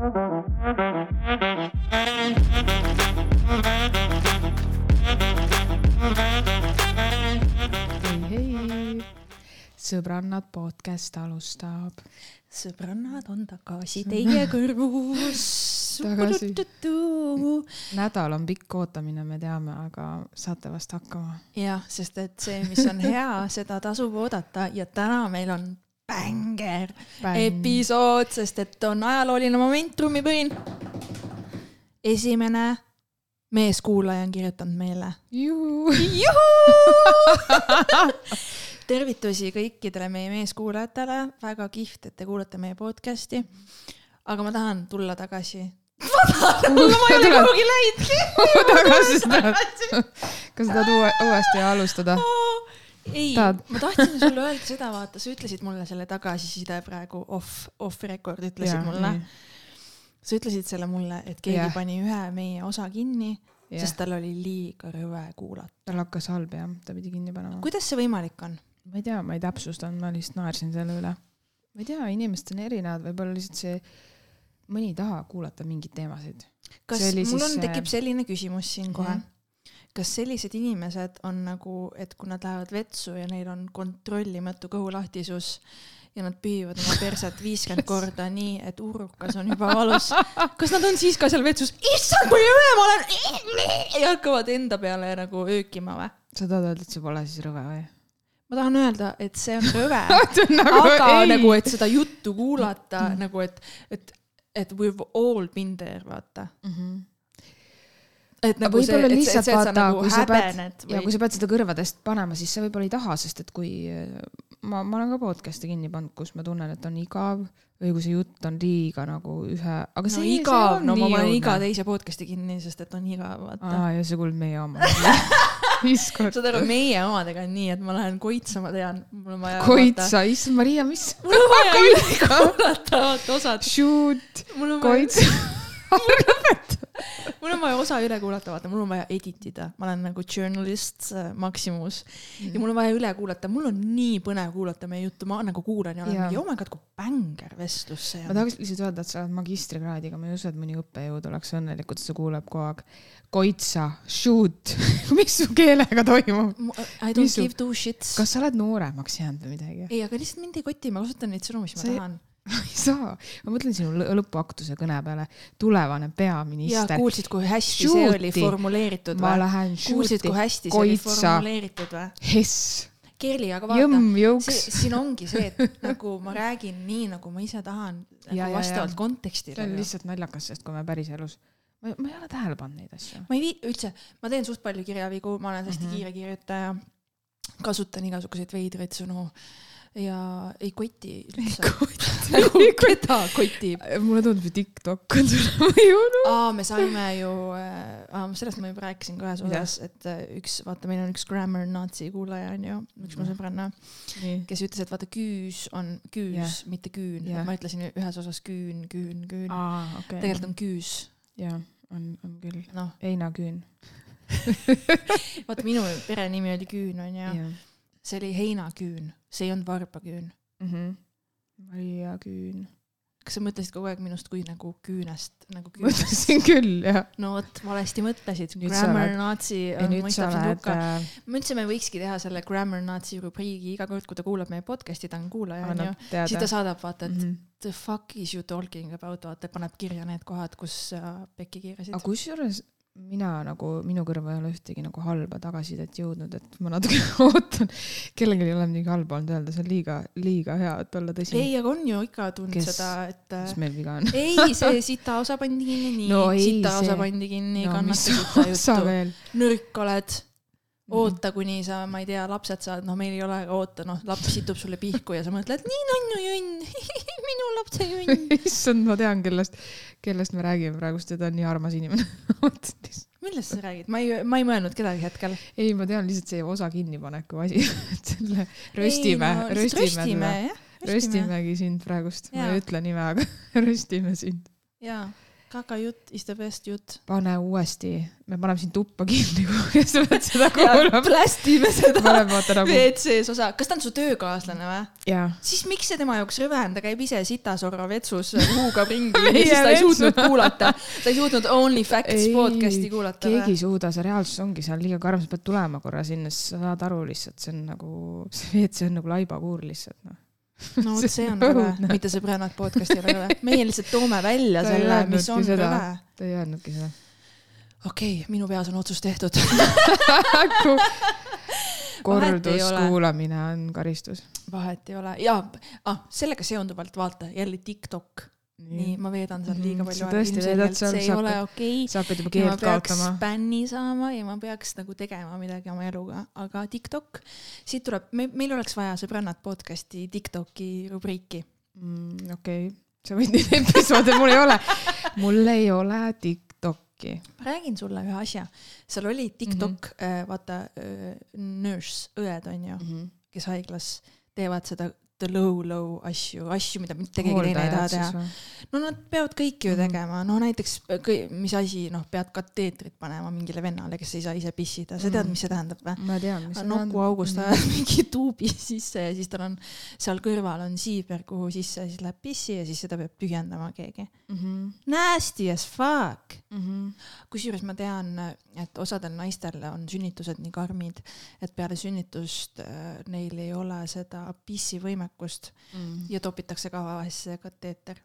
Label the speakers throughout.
Speaker 1: hei, sõbrannad podcast alustab.
Speaker 2: sõbrannad on tagasi teie kõrvus.
Speaker 1: Tagasi. nädal on pikk ootamine, me teame, aga saate vast hakkama.
Speaker 2: jah, sest et see, mis on hea, seda tasub oodata ja täna meil on bänger episood, sest et on ajalooline moment, trummipõrin. esimene meeskuulaja on kirjutanud meile. tervitusi kõikidele meie meeskuulajatele, väga kihvt, et te kuulate meie podcast'i. aga ma tahan tulla tagasi. ma ei ole kuhugi läinudki.
Speaker 1: tagasi seda, kas sa tahad uue, uuesti alustada?
Speaker 2: ei, ma tahtsin sulle öelda seda, vaata, sa ütlesid mulle selle tagasiside praegu off, off record ütlesid mulle. sa ütlesid selle mulle, et keegi
Speaker 1: Jah.
Speaker 2: pani ühe meie osa kinni, sest tal oli liiga rõve kuulata.
Speaker 1: tal hakkas halb jah, ta pidi kinni panema.
Speaker 2: kuidas see võimalik on?
Speaker 1: ma ei tea, ma ei täpsustanud, ma lihtsalt naersin selle üle. ma ei tea, inimesed on erinevad, võib-olla lihtsalt see, mõni ei taha kuulata mingeid teemasid.
Speaker 2: kas mul on, tekib selline küsimus siin kohe
Speaker 1: Mhm.
Speaker 2: Kas sellised inimesed on nagu, et kui nad lähevad vetsu ja neil on kontrollimatu kõhulahtisus ja nad pühivad oma perset viiskümmend korda nii, et urrukas on juba valus, kas nad on siis ka seal vetsus, issand, kui õe ma olen, ja hakkavad enda peale nagu öökima või?
Speaker 1: sa tahad öelda, et see pole siis rõve või?
Speaker 2: ma tahan öelda, et see on rõve,
Speaker 1: nagu
Speaker 2: aga
Speaker 1: ei.
Speaker 2: nagu, et seda juttu kuulata nagu, et, et, et we've all been there, vaata.
Speaker 1: mm. -hmm.
Speaker 2: Et nagu see, et, et,
Speaker 1: lihtsalt
Speaker 2: et sa nagu
Speaker 1: sa
Speaker 2: häbened
Speaker 1: ja kui sa pead seda kõrvadest panema, siis sa võib-olla ei taha, sest et kui ma, ma olen ka podcast'e kinni pannud, kus ma tunnen, et on igav või kui see jutt on liiga nagu ühe, aga
Speaker 2: no
Speaker 1: see
Speaker 2: igav,
Speaker 1: see on
Speaker 2: no ma panen iga teise podcast'i kinni, sest et on igav, vaata.
Speaker 1: aa, ja see kuuleb meie oma.
Speaker 2: saad aru, meie omadega on nii, et ma lähen koitsa, ma tean, mul on vaja.
Speaker 1: koitsa, issand Maria, mis?
Speaker 2: mul on vaja üle kuulata, osad.
Speaker 1: Shoot,
Speaker 2: mul on vaja,
Speaker 1: koitsa.
Speaker 2: mul on vaja osa üle kuulata, vaata, mul on vaja edit ida, ma olen nagu journalist äh, Maximus ja mul on vaja üle kuulata, mul on nii põnev kuulata meie juttu, ma nagu kuulan ja olen mingi oh my god, kui bänger vestlus see
Speaker 1: ma
Speaker 2: on.
Speaker 1: tahaks lihtsalt öelda, et sa oled magistrikraadiga, ma ei usu, et mõni õppejõud oleks õnnelik, kui ta kuuleb kogu aeg. koitsa, shoot, mis su keelega toimub?
Speaker 2: I don't
Speaker 1: Mis su-
Speaker 2: give two shits.
Speaker 1: kas sa oled nooremaks jäänud või midagi?
Speaker 2: ei, aga lihtsalt mind ei koti, ma kasutan neid sõnu, mis ma
Speaker 1: See-
Speaker 2: tahan.
Speaker 1: ei saa, ma mõtlen sinu lõ- lõpuaktuse kõne peale, tulevane peaminister.
Speaker 2: kuulsid, kui hästi
Speaker 1: Shooti.
Speaker 2: see oli formuleeritud
Speaker 1: ma
Speaker 2: või?
Speaker 1: lähen
Speaker 2: kuulsid, kui hästi see oli
Speaker 1: Koitsa.
Speaker 2: formuleeritud või?
Speaker 1: Hess,
Speaker 2: Kerli, aga vaata, siin ongi see, et nagu ma räägin nii, nagu ma ise tahan, nagu vastavalt kontekstile
Speaker 1: see on. lihtsalt naljakas, sest kui me päriselus, ma, ma ei ole tähele pannud neid asju.
Speaker 2: ma ei vii-, üldse, ma teen suht palju kirjavigu, ma olen hästi mm -hmm. kiire kirjutaja, kasutan igasuguseid veidraid sõnu ja ei koti üldse. nagu keda kotib?
Speaker 1: mulle tundub, et TikTok on sulle mõjunud.
Speaker 2: aa, me saime ju äh,, sellest ma juba rääkisin ka ühes osas, et äh, üks, vaata, meil on üks grammar nazi kuulaja onju, üks mu sõbranna, kes ütles, et vaata küüs on küüs yeah., mitte küün yeah.. ma ütlesin ühes osas küün, küün, küün.
Speaker 1: okei.
Speaker 2: tegelikult on küüs,
Speaker 1: jaa, on, on küll.
Speaker 2: noh,
Speaker 1: heinaküün.
Speaker 2: vaata minu perenimi oli Küün onju,
Speaker 1: jah.
Speaker 2: see oli heinaküün, see ei olnud varbaküün.
Speaker 1: Mhm. Maria Küün.
Speaker 2: kas sa mõtlesid kogu aeg minust kui nagu küünest, nagu küünest?
Speaker 1: mõtlesin küll, jah.
Speaker 2: no vot, valesti mõtlesid. Grammar Nazi on mõistav
Speaker 1: oled
Speaker 2: luka.
Speaker 1: äh,,
Speaker 2: me võikski teha selle Grammar Nazi rubriigi iga kord, kui ta kuulab meie podcast'i, ta on kuulaja onju. siis ta saadab vaata, et
Speaker 1: Mhm.
Speaker 2: the fuck is you talking about, vaata paneb kirja need kohad, kus sa pekki kiirasid
Speaker 1: aga. kusjuures mina nagu, minu kõrva ei ole ühtegi nagu halba tagasisidet jõudnud, et ma natuke ootan. kellelgi ei ole midagi halba olnud öelda, see on liiga, liiga hea, et olla tõsi.
Speaker 2: ei, aga on ju ikka tundnud
Speaker 1: Kes-
Speaker 2: seda, et
Speaker 1: mis meil viga on?
Speaker 2: ei, see sita osa pandi kinni, nii
Speaker 1: No
Speaker 2: sita
Speaker 1: see-
Speaker 2: osa pandi kinni,
Speaker 1: no
Speaker 2: kannata sita juttu, nõrk oled, oota, kuni sa, ma ei tea, lapsed saad, noh, meil ei ole, oota, noh, laps situb sulle pihku ja sa mõtled, nii nunnu junn, minu lapse junn.
Speaker 1: issand, ma tean, kellest, kellest me räägime praegust ja ta on nii armas inimene.
Speaker 2: millest sa räägid, ma ei, ma ei mõelnud kedagi hetkel.
Speaker 1: ei, ma tean lihtsalt see osa kinnipaneku asi, et selle röstime, röstime
Speaker 2: röstime, jah.
Speaker 1: röstimegi sind praegust, ma ei ütle nime, aga röstime sind.
Speaker 2: jaa, kakajutt is the best jutt.
Speaker 1: pane uuesti, me paneme sind tuppa kinni, kui sa pead seda kuulama.
Speaker 2: plästime seda
Speaker 1: nagu,
Speaker 2: WC-s osa, kas ta on su töökaaslane või? siis miks see tema jaoks rõve on, ta käib ise sitasorra vetsus, huugab ringi? Ja siis ta ei suutnud kuulata, ta ei suutnud Only Facts
Speaker 1: Ei,
Speaker 2: podcast'i kuulata
Speaker 1: keegi ei suuda, see reaalsus ongi seal liiga karm, sa pead tulema korra sinna, siis sa saad aru lihtsalt, see on nagu, see WC on nagu laibakuur lihtsalt noh.
Speaker 2: no vot see on rõve mitte sõbrannad podcast ei ole rõve, meie lihtsalt toome välja
Speaker 1: Ta
Speaker 2: selle, mis on
Speaker 1: seda.
Speaker 2: rõve.
Speaker 1: ta ei öelnudki seda.
Speaker 2: okei okay,, minu peas on otsus tehtud.
Speaker 1: korduskuulamine on karistus.
Speaker 2: vahet ei ole ja ah, sellega seonduvalt vaata jälle TikTok, nii ma veedan seal liiga
Speaker 1: Mhm,
Speaker 2: palju
Speaker 1: veedad seal,
Speaker 2: see ei ole okei okay. ja ma peaks bänni saama ja ma peaks nagu tegema midagi oma eluga, aga TikTok, siit tuleb, me, meil oleks vaja sõbrannad podcast'i TikToki rubriiki.
Speaker 1: Mm, okei, sa võid neid episoode, mul ei ole, mul ei ole TikTok'i.
Speaker 2: ma räägin sulle ühe asja, seal oli TikTok mm, -hmm. vaata äh, nurse, õed on ju, kes haiglas teevad seda the low low asju, asju, mida mitte keegi teine ei taha teha. no nad peavad kõiki ju
Speaker 1: Mhm.
Speaker 2: tegema, no näiteks kõi- mis asi, noh, pead kateetrit panema mingile vennale, kes ei saa ise pissida, sa tead,
Speaker 1: Mhm.
Speaker 2: mis see tähendab või?
Speaker 1: ma tean, mis
Speaker 2: nokuaugust ajad mingi tuubi sisse ja siis tal on seal kõrval on siiber, kuhu sisse siis läheb pissi ja siis seda peab tühjendama keegi.
Speaker 1: mm.
Speaker 2: Nasty as fuck.
Speaker 1: -hmm.
Speaker 2: kusjuures ma tean, et osadel naistel on sünnitused nii karmid, et peale sünnitust äh, neil ei ole seda pissivõimekust
Speaker 1: Mm.
Speaker 2: ja topitakse kavavasse kateeter.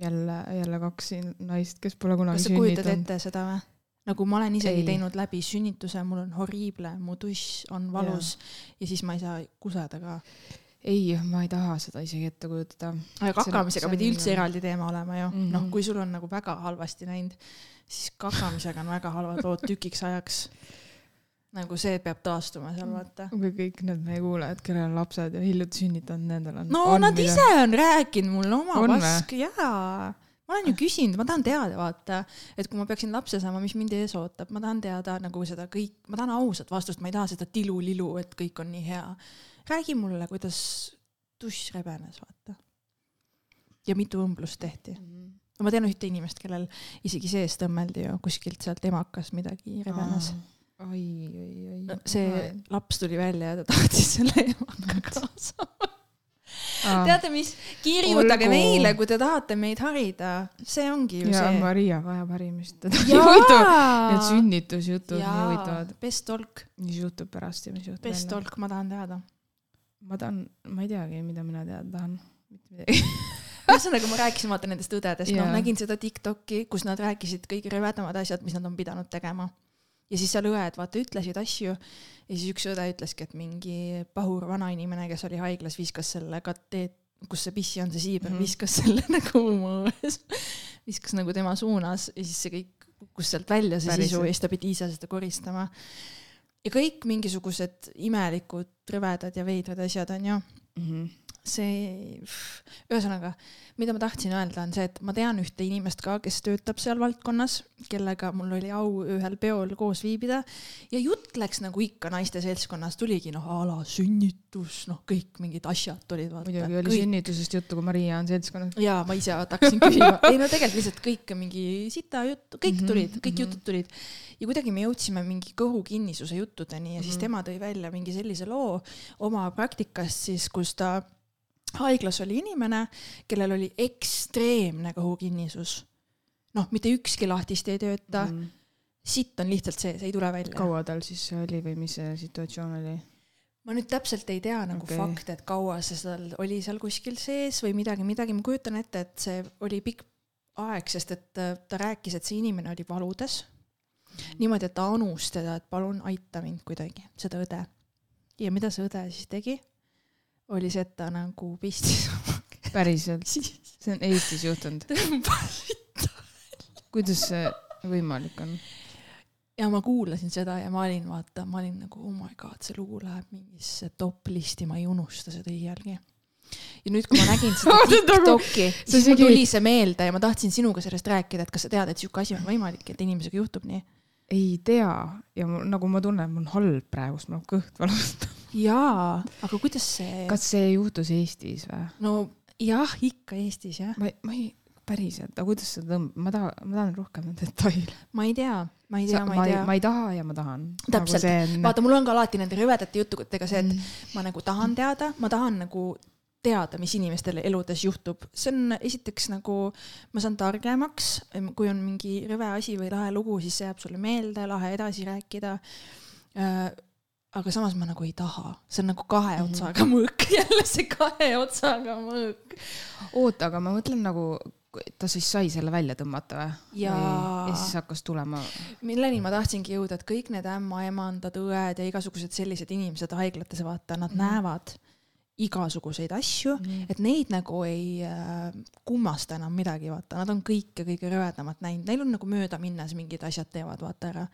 Speaker 1: jälle, jälle kaks naist, kes pole kunagi
Speaker 2: kas sa kujutad
Speaker 1: sünnitanud.
Speaker 2: ette seda või? nagu ma olen isegi
Speaker 1: Ei.
Speaker 2: teinud läbi sünnituse, mul on horriible, mu tuss on valus ja, ja siis ma ei saa kuseda ka.
Speaker 1: ei, ma ei taha seda isegi ette kujutada.
Speaker 2: aga kakamisega
Speaker 1: see
Speaker 2: pidi
Speaker 1: on-
Speaker 2: üldse eraldi teema olema ju mm. -hmm., noh, kui sul on nagu väga halvasti läinud, siis kakamisega on väga halvad lood tükiks ajaks. Nagu see peab taastuma seal, vaata.
Speaker 1: kui kõik need meie kuulajad, kellel on lapsed ja hiljuti sünnitanud, nendel on.
Speaker 2: no on nad mida... ise on rääkinud mulle oma pask, jaa. ma olen ju küsinud, ma tahan teada, vaata, et kui ma peaksin lapse saama, mis mind ees ootab, ma tahan teada nagu seda kõik, ma tahan ausat vastust, ma ei taha seda tilulilu, et kõik on nii hea. räägi mulle, kuidas tuss rebenes, vaata. ja mitu õmblust tehti. ma tean ühte inimest, kellel isegi seest õmmeldi ju kuskilt sealt emakast midagi rebenes.
Speaker 1: oi, oi, oi
Speaker 2: no,. see laps tuli välja ja ta tahtis selle emaka kaasa. teate mis, kirjutage
Speaker 1: Olgu.
Speaker 2: meile, kui te tahate meid harida, see ongi ju
Speaker 1: ja
Speaker 2: see.
Speaker 1: Maria vajab harimist, teda nii huvitav. Need sünnitusjutud nii huvitavad,.
Speaker 2: best talk,
Speaker 1: mis juhtub pärast ja mis juhtub
Speaker 2: best
Speaker 1: enne.
Speaker 2: talk, ma tahan teada.
Speaker 1: ma tahan, ma ei teagi, mida mina teada tahan. mitte midagi.
Speaker 2: ühesõnaga, ma rääkisin vaata nendest õdedest, noh nägin seda Tiktoki, kus nad rääkisid kõige rõvedamad asjad, mis nad on pidanud tegema. Ja siis seal õed vaata ütlesid asju ja siis üks õde ütleski, et mingi pahur vanainimene, kes oli haiglas, viskas selle kateet-, kus see pissi on, see siiber mm. -hmm. viskas selle nagu ões, viskas nagu tema suunas ja siis see kõik kukkus sealt välja, see
Speaker 1: Päriselt?
Speaker 2: sisu ja siis ta pidi ise seda koristama. ja kõik mingisugused imelikud, rõvedad ja veidrad asjad on ju
Speaker 1: Mhm.
Speaker 2: see, ühesõnaga, mida ma tahtsin öelda, on see, et ma tean ühte inimest ka, kes töötab seal valdkonnas, kellega mul oli au ühel peol koos viibida ja jutt läks nagu ikka naiste seltskonnas, tuligi noh a la sünnitus, noh, kõik mingid asjad tulid.
Speaker 1: muidugi oli sünnitusest juttu, kui Maria on seltskonnas.
Speaker 2: jaa, ma ise hakkasin küsima, ei no tegelikult lihtsalt kõik mingi sita juttu, kõik
Speaker 1: Mhm,
Speaker 2: tulid, kõik
Speaker 1: mhm.
Speaker 2: jutud tulid ja kuidagi me jõudsime mingi kõhukinnisuse juttudeni ja siis
Speaker 1: Mhm.
Speaker 2: tema tõi välja mingi sellise loo oma praktikast siis, kus ta haiglas oli inimene, kellel oli ekstreemne kõhukinnisus. noh, mitte ükski lahtist ei tööta, sitt on lihtsalt sees, ei tule välja.
Speaker 1: Kaua tal siis oli või mis see situatsioon oli?
Speaker 2: ma nüüd täpselt ei tea nagu okay. fakte, et kaua see seal oli seal kuskil sees või midagi, midagi, ma kujutan ette, et see oli pikk aeg, sest et äh, ta rääkis, et see inimene oli valudes. niimoodi, et ta anus teda, et palun aita mind kuidagi, seda õde. ja mida see õde siis tegi? Oli see, et ta nagu pistis
Speaker 1: päriselt, see on Eestis juhtunud. kuidas see võimalik on?
Speaker 2: ja ma kuulasin seda ja ma olin, vaata, ma olin nagu oh my god, see lugu läheb mingisse top listi, ma ei unusta seda iialgi. ja nüüd, kui ma nägin seda
Speaker 1: nagu-
Speaker 2: Tiktoki, siis mul tuli see meelde ja ma tahtsin sinuga sellest rääkida, et kas sa tead, et sihuke asi on võimalik, et inimesega juhtub nii?
Speaker 1: ei tea ja mul, nagu ma tunnen, mul on halb praegu, mul kõht valutab.
Speaker 2: jaa, aga kuidas see,
Speaker 1: kas see juhtus Eestis või?
Speaker 2: no jah, ikka Eestis jah.
Speaker 1: ma ma ei, päriselt, aga kuidas sa tõmbad, ma tahan, ma tahan rohkem detaile.
Speaker 2: ma ei tea, ma ei tea, ma ei tea
Speaker 1: ma. ei taha ja ma tahan.
Speaker 2: Täpselt.
Speaker 1: on...
Speaker 2: vaata, mul on ka alati nende rõvedate juttudega see, et
Speaker 1: Mm.
Speaker 2: ma nagu tahan teada, ma tahan nagu teada, mis inimestel eludes juhtub, see on esiteks nagu, ma saan targemaks, kui on mingi rõve asi või lahe lugu, siis see jääb sulle meelde, lahe edasi rääkida. Aga samas ma nagu ei taha, see on nagu kahe
Speaker 1: Mhm.
Speaker 2: otsaga mõõk, jälle see kahe otsaga mõõk.
Speaker 1: oota, aga ma mõtlen nagu, ta siis sai selle välja tõmmata või? Ja siis hakkas tulema.
Speaker 2: milleni ma tahtsingi jõuda, et kõik need ämmaemandad, õed ja igasugused sellised inimesed haiglates, vaata, nad mm näevad igasuguseid asju, et neid nagu ei äh, kummasta enam midagi, vaata, nad on kõike kõige rõvedamat näinud, neil on nagu möödaminnes mingid asjad teevad, vaata ära.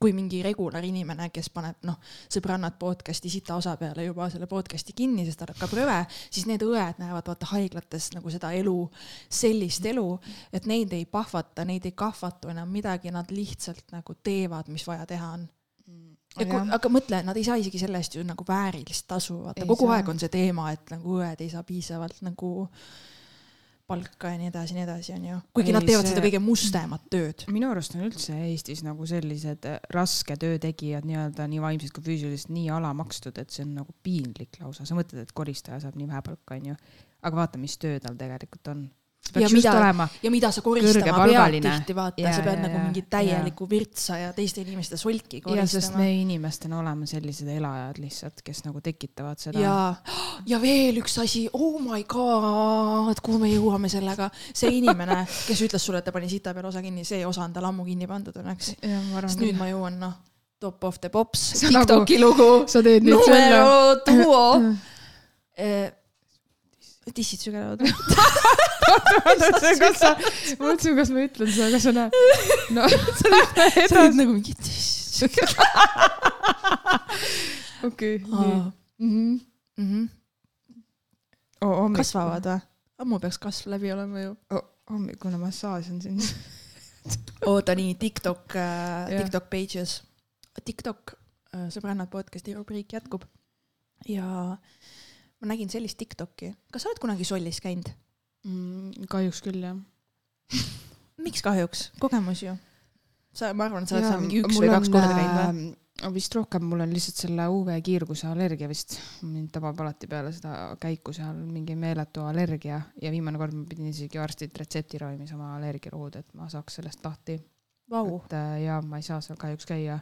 Speaker 2: Kui mingi regular inimene, kes paneb noh, sõbrannad podcast'i sita osa peale juba selle podcast'i kinni, sest tal hakkab rõve, siis need õed näevad vaata haiglates nagu seda elu, sellist elu, et neid ei pahvata, neid ei kahvatu enam midagi, nad lihtsalt nagu teevad, mis vaja teha on. ja kui, aga mõtle, nad ei saa isegi selle eest ju nagu väärilist tasu, vaata
Speaker 1: Ei
Speaker 2: kogu
Speaker 1: saa.
Speaker 2: aeg on see teema, et nagu õed ei saa piisavalt nagu palka ja nii edasi, nii edasi, onju. kuigi
Speaker 1: Ei,
Speaker 2: nad teevad
Speaker 1: see-
Speaker 2: seda kõige mustemat tööd.
Speaker 1: minu arust on üldse Eestis nagu sellised äh, raske töö tegijad nii-öelda nii vaimselt kui füüsiliselt nii alamakstud, et see on nagu piinlik lausa. sa mõtled, et koristaja saab nii vähe palka, onju. aga vaata, mis töö tal tegelikult on.
Speaker 2: Ja
Speaker 1: peaks just
Speaker 2: mida-
Speaker 1: olema,
Speaker 2: ja mida sa koristama pead tihti, vaata, sa pead
Speaker 1: jaa,
Speaker 2: nagu
Speaker 1: jaa,
Speaker 2: mingit täielikku virtsa ja teiste inimeste solki
Speaker 1: ja sest
Speaker 2: koristama.
Speaker 1: me inimestena oleme sellised elajad lihtsalt, kes nagu tekitavad seda.
Speaker 2: ja, ja veel üks asi, oh my god, kuhu me jõuame sellega, see inimene, kes ütles sulle, et ta pani sita peale osa kinni, see osa on tal ammu kinni pandud õnneks.
Speaker 1: ja
Speaker 2: sest nüüd ma jõuan noh, top of the pops,
Speaker 1: Sa nagu-
Speaker 2: Tiktoki lugu,
Speaker 1: sa teed nüüd selle.
Speaker 2: numero duo. tissid sügelevad või?
Speaker 1: kas sa, ma mõtlesin, kas ma ütlen seda, kas sa näed. no
Speaker 2: sa oled nagu mingi tissid.
Speaker 1: okei, nii.
Speaker 2: Mhm.
Speaker 1: hommikul,
Speaker 2: kasvavad või? ammu peaks kasv läbi olema ju.
Speaker 1: hommikune massaaž on siin.
Speaker 2: oota nii, TikTok äh. TikTok pages, TikTok äh,, sõbrannad podcast'i rubriik jätkub. ja ma nägin sellist TikTok'i, kas sa oled kunagi Sollis käinud?
Speaker 1: Mm, kahjuks küll jah.
Speaker 2: miks kahjuks, kogemus ju. sa, ma arvan, et sa oled seal mingi üks või kaks korda käinud või?
Speaker 1: vist rohkem, mul on lihtsalt selle UV-kiirguse allergia vist. mind tabab alati peale seda käiku seal mingi meeletu allergia ja viimane kord ma pidin isegi arstilt retsepti ravimis oma allergiarohud, et ma saaks sellest lahti.
Speaker 2: Vau,
Speaker 1: et äh, ja ma ei saa seal kahjuks käia.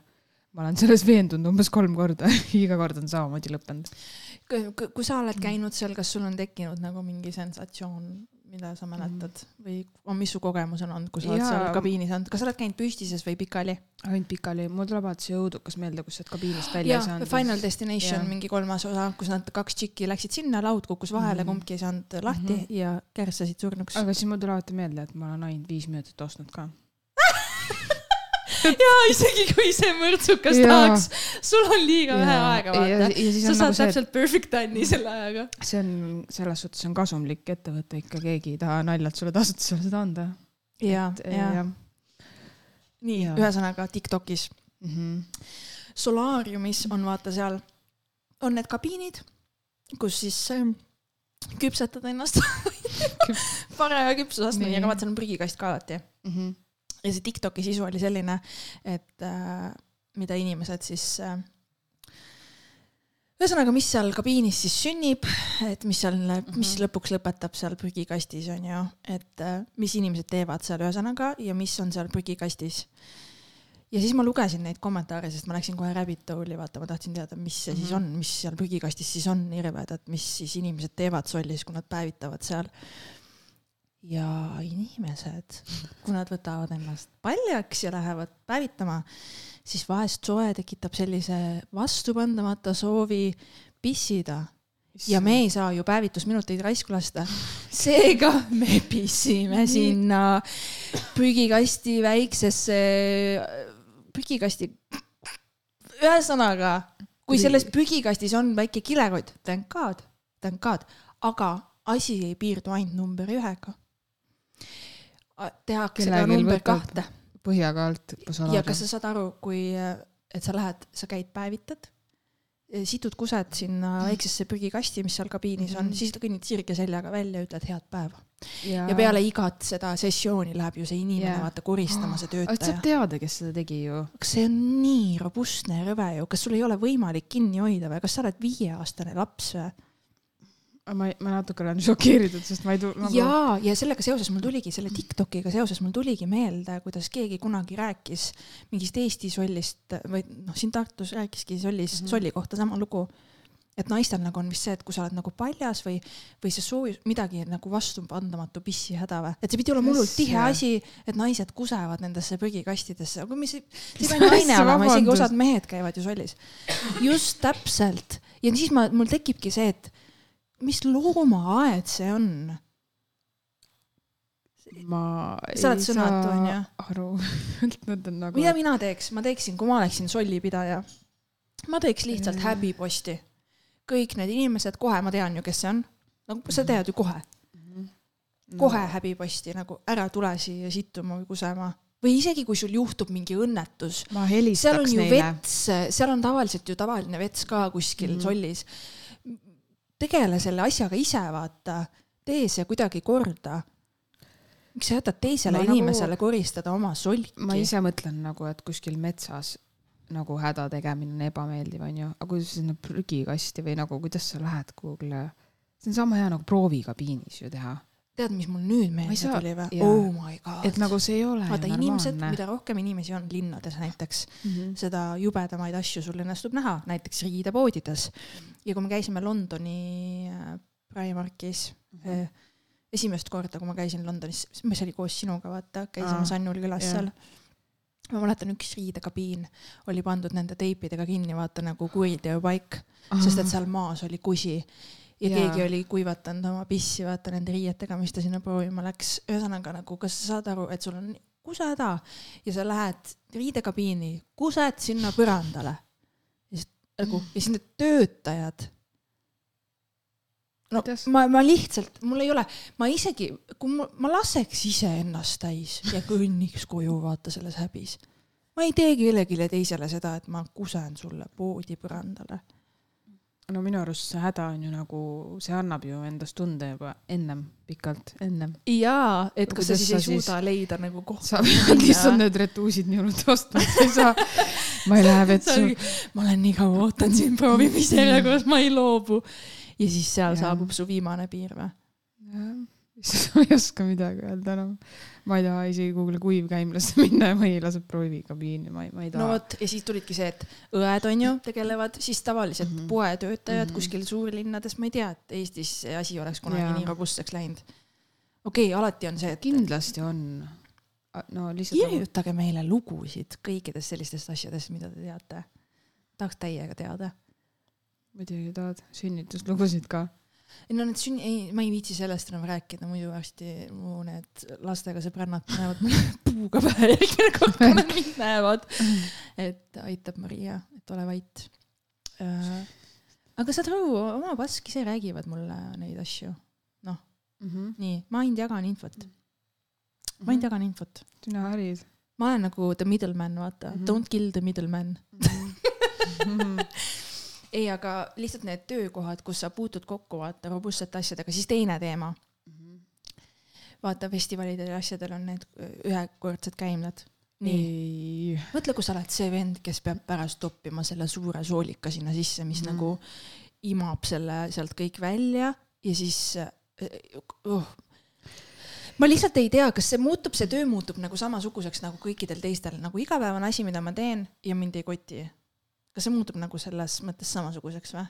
Speaker 1: Ma olen selles veendunud umbes kolm korda, iga kord on samamoodi lõppenud.
Speaker 2: kui sa oled käinud seal, kas sul on tekkinud nagu mingi sensatsioon, mida sa mäletad või on, mis su kogemus on olnud, kui sa oled
Speaker 1: Jaa.
Speaker 2: seal kabiinis olnud, kas sa oled käinud püstises või pikali?
Speaker 1: ainult pikali, mul tuleb alati see õudukas meelde, kus sa oled kabiinist välja ei saanud.
Speaker 2: Final Destination
Speaker 1: Jaa.
Speaker 2: mingi kolmas osa, kus nad kaks tšikki läksid sinna, laud kukkus vahele mm. -hmm. kumbki ei saanud lahti mm. -hmm. ja kärsasid surnuks.
Speaker 1: aga siis mul tuleb alati meelde, et ma olen ainult viis minutit ostnud ka.
Speaker 2: jaa, isegi kui see mõrtsukas
Speaker 1: Jaa.
Speaker 2: tahaks, sul on liiga vähe aega,
Speaker 1: ja,
Speaker 2: vaata.
Speaker 1: ja
Speaker 2: sa saad
Speaker 1: nagu see,
Speaker 2: täpselt perfect time'i selle ajaga.
Speaker 1: see on selles suhtes on kasumlik ettevõte ikka, keegi ei taha naljalt sulle tasuta sulle seda anda.
Speaker 2: ja, ja,
Speaker 1: jah.
Speaker 2: nii ühesõnaga Tiktokis.
Speaker 1: Mhm.
Speaker 2: solaariumis on vaata seal, on need kabiinid, kus siis ähm, küpsetad ennast paraja küpsusastmeni, aga vaata, seal on prügikast ka alati.
Speaker 1: Mhm.
Speaker 2: Ja see Tiktoki sisu oli selline, et äh, mida inimesed siis äh, ühesõnaga, mis seal kabiinis siis sünnib, et mis seal, mis
Speaker 1: Mhm.
Speaker 2: lõpuks lõpetab seal prügikastis on ju, et äh, mis inimesed teevad seal ühesõnaga ja mis on seal prügikastis. ja siis ma lugesin neid kommentaare, sest ma läksin kohe rabbit hole'i, vaata, ma tahtsin teada, mis see siis
Speaker 1: Mhm.
Speaker 2: on, mis seal prügikastis siis on nii rõvedat, mis siis inimesed teevad sollis, kui nad päevitavad seal. Ja inimesed, kui nad võtavad ennast paljaks ja lähevad päevitama, siis vahest soe tekitab sellise vastupandamata soovi pissida ja me ei saa ju päevitusminuteid raisku lasta. seega me pissime sinna prügikasti väiksesse, prügikasti. ühesõnaga, kui selles prügikastis on väike kilekott, thank god, thank god, aga asi ei piirdu ainult number ühega. Tehakse ka
Speaker 1: Kellelgi
Speaker 2: number kahte
Speaker 1: põhjaga alt.
Speaker 2: ja kas sa saad aru, kui, et sa lähed, sa käid päevitad, situd kused sinna väiksesse prügikasti, mis seal kabiinis on,
Speaker 1: Mhm.
Speaker 2: siis kõnnid sirge seljaga välja ja ütled head päeva. ja, ja peale igat seda sessiooni läheb ju see inimene
Speaker 1: Jaa.
Speaker 2: vaata koristama, see
Speaker 1: aga sa
Speaker 2: töötaja.
Speaker 1: teada, kes seda tegi ju.
Speaker 2: kas see on nii robustne ja rõve ju, kas sul ei ole võimalik kinni hoida või kas sa oled viieaastane laps või?
Speaker 1: ma, ma natuke olen šokeeritud, sest ma ei tul- nagu....
Speaker 2: jaa, ja sellega seoses mul tuligi, selle Tiktokiga seoses mul tuligi meelde, kuidas keegi kunagi rääkis mingist Eesti sollist või noh, siin Tartus rääkiski sollis mm. -hmm. solli kohta sama lugu. et naistel nagu on vist see, et kui sa oled nagu paljas või, või sa soovid midagi nagu vastupandamatu pissihäda või, et see pidi olema hullult tihe
Speaker 1: jaa.
Speaker 2: asi, et naised kusevad nendesse prügikastidesse, aga mis, see pea ainult naine olema, isegi osad mehed käivad ju sollis. just täpselt ja siis ma, mul tekibki see, et mis loomaaed see on
Speaker 1: ma
Speaker 2: Sa oled sõnatu, onju.
Speaker 1: aru, mõtlen nagu.
Speaker 2: mida mina teeks, ma teeksin, kui ma oleksin sollipidaja, ma teeks lihtsalt
Speaker 1: Mm.
Speaker 2: häbiposti. kõik need inimesed, kohe ma tean ju, kes see on. nagu sa tead ju kohe, kohe häbiposti nagu ära tule siia sittuma või kusema või isegi kui sul juhtub mingi õnnetus, seal on ju
Speaker 1: neile.
Speaker 2: vets, seal on tavaliselt ju tavaline vets ka kuskil mm sollis. Tegele selle asjaga ise, vaata, tee see kuidagi korda. miks sa jätad teisele
Speaker 1: Ma nagu-
Speaker 2: inimesele koristada oma solki?
Speaker 1: ma ise mõtlen nagu, et kuskil metsas nagu häda tegemine on ebameeldiv, onju, aga kui sinna prügikasti või nagu, kuidas sa lähed kuhugile, see on sama hea nagu proovikabiinis ju teha,
Speaker 2: tead, mis mul nüüd meelde tuli või? Oh my god.
Speaker 1: et nagu see ei ole
Speaker 2: vaata inimesed, mida rohkem inimesi on linnades näiteks,
Speaker 1: Mhm.
Speaker 2: seda jubedamaid asju sul õnnestub näha, näiteks riidepoodides. ja kui me käisime Londoni äh, Primarkis äh, esimest korda, kui ma käisin Londonis, mis oli koos sinuga, vaata, käisime Sannul külas
Speaker 1: jah.
Speaker 2: seal. ma mäletan, üks riidekabiin oli pandud nende teipidega kinni, vaata nagu kuriteopaik, sest et seal maas oli kusi ja
Speaker 1: Jaa.
Speaker 2: keegi oli kuivatanud oma pissi, vaata nende riietega, mis ta sinna proovima läks. ühesõnaga nagu, kas sa saad aru, et sul on kusehäda ja sa lähed riidekabiini, kused sinna põrandale. ja siis nagu, ja siis need töötajad. no
Speaker 1: Kuidas?
Speaker 2: ma, ma lihtsalt, mul ei ole, ma isegi, kui ma, ma laseks iseennast täis ja kõnniks koju, vaata selles häbis. ma ei tee kellelegi teisele seda, et ma kusen sulle poodi põrandale
Speaker 1: no minu arust see häda on ju nagu, see annab ju endast tunde juba ennem, pikalt ennem.
Speaker 2: jaa, et kas sa siis ei
Speaker 1: siis-
Speaker 2: suuda leida nagu
Speaker 1: sa
Speaker 2: kohta.
Speaker 1: lihtsalt need retuusid nii hullult ostma, et sa ei saa, ma ei lähe vetsu.
Speaker 2: ma olen nii kaua ootanud sind proovimisjärjekorras, ma ei loobu. ja siis seal
Speaker 1: Jaa.
Speaker 2: saabub su viimane piir või?
Speaker 1: ma ei oska midagi öelda enam. Ma ei taha isegi kuhugile kuivkäimlasse minna ja ma ei lase proovikabiini, ma ei, ma ei
Speaker 2: no
Speaker 1: taha.
Speaker 2: vot, ja siis tulidki see, et õed on ju, tegelevad, siis tavaliselt mm. -hmm. poetöötajad mm. -hmm. kuskil suurlinnades, ma ei tea, et Eestis see asi oleks kunagi
Speaker 1: Jaa.
Speaker 2: nii robustseks läinud. okei okay,, alati on see, et
Speaker 1: kindlasti on. no lihtsalt nagu,
Speaker 2: kirjutage meile lugusid kõikidest sellistest asjadest, mida te teate. tahaks täiega teada.
Speaker 1: muidugi tahad sünnituslugusid ka.
Speaker 2: Ei no need sünni, ei, ma ei viitsi sellest enam rääkida, muidu varsti mu need lastega sõbrannad panevad mulle puuga pähe järgmine kord, kui nad mind näevad. et aitab Maria, et ole vait. aga saad aru, oma pask ise räägivad mulle neid asju. nii, ma ainult jagan infot, ma ainult jagan infot.
Speaker 1: sina harid.
Speaker 2: ma olen nagu the middleman, vaata mm,
Speaker 1: Mhm.
Speaker 2: -hmm. don't kill the middleman. ei, aga lihtsalt need töökohad, kus sa puutud kokku, vaata robustsete asjadega, siis teine teema vaata festivalidel ja asjadel on need öö, ühekordsed käimlad. nii, mõtle, kui sa oled see vend, kes peab pärast toppima selle suure soolika sinna sisse, mis mm.
Speaker 1: Mhm.
Speaker 2: nagu imab selle sealt kõik välja ja siis uh,. ma lihtsalt ei tea, kas see muutub, see töö muutub nagu samasuguseks nagu kõikidel teistel, nagu igapäevane asi, mida ma teen ja mind ei koti. Kas see muutub nagu selles mõttes samasuguseks või?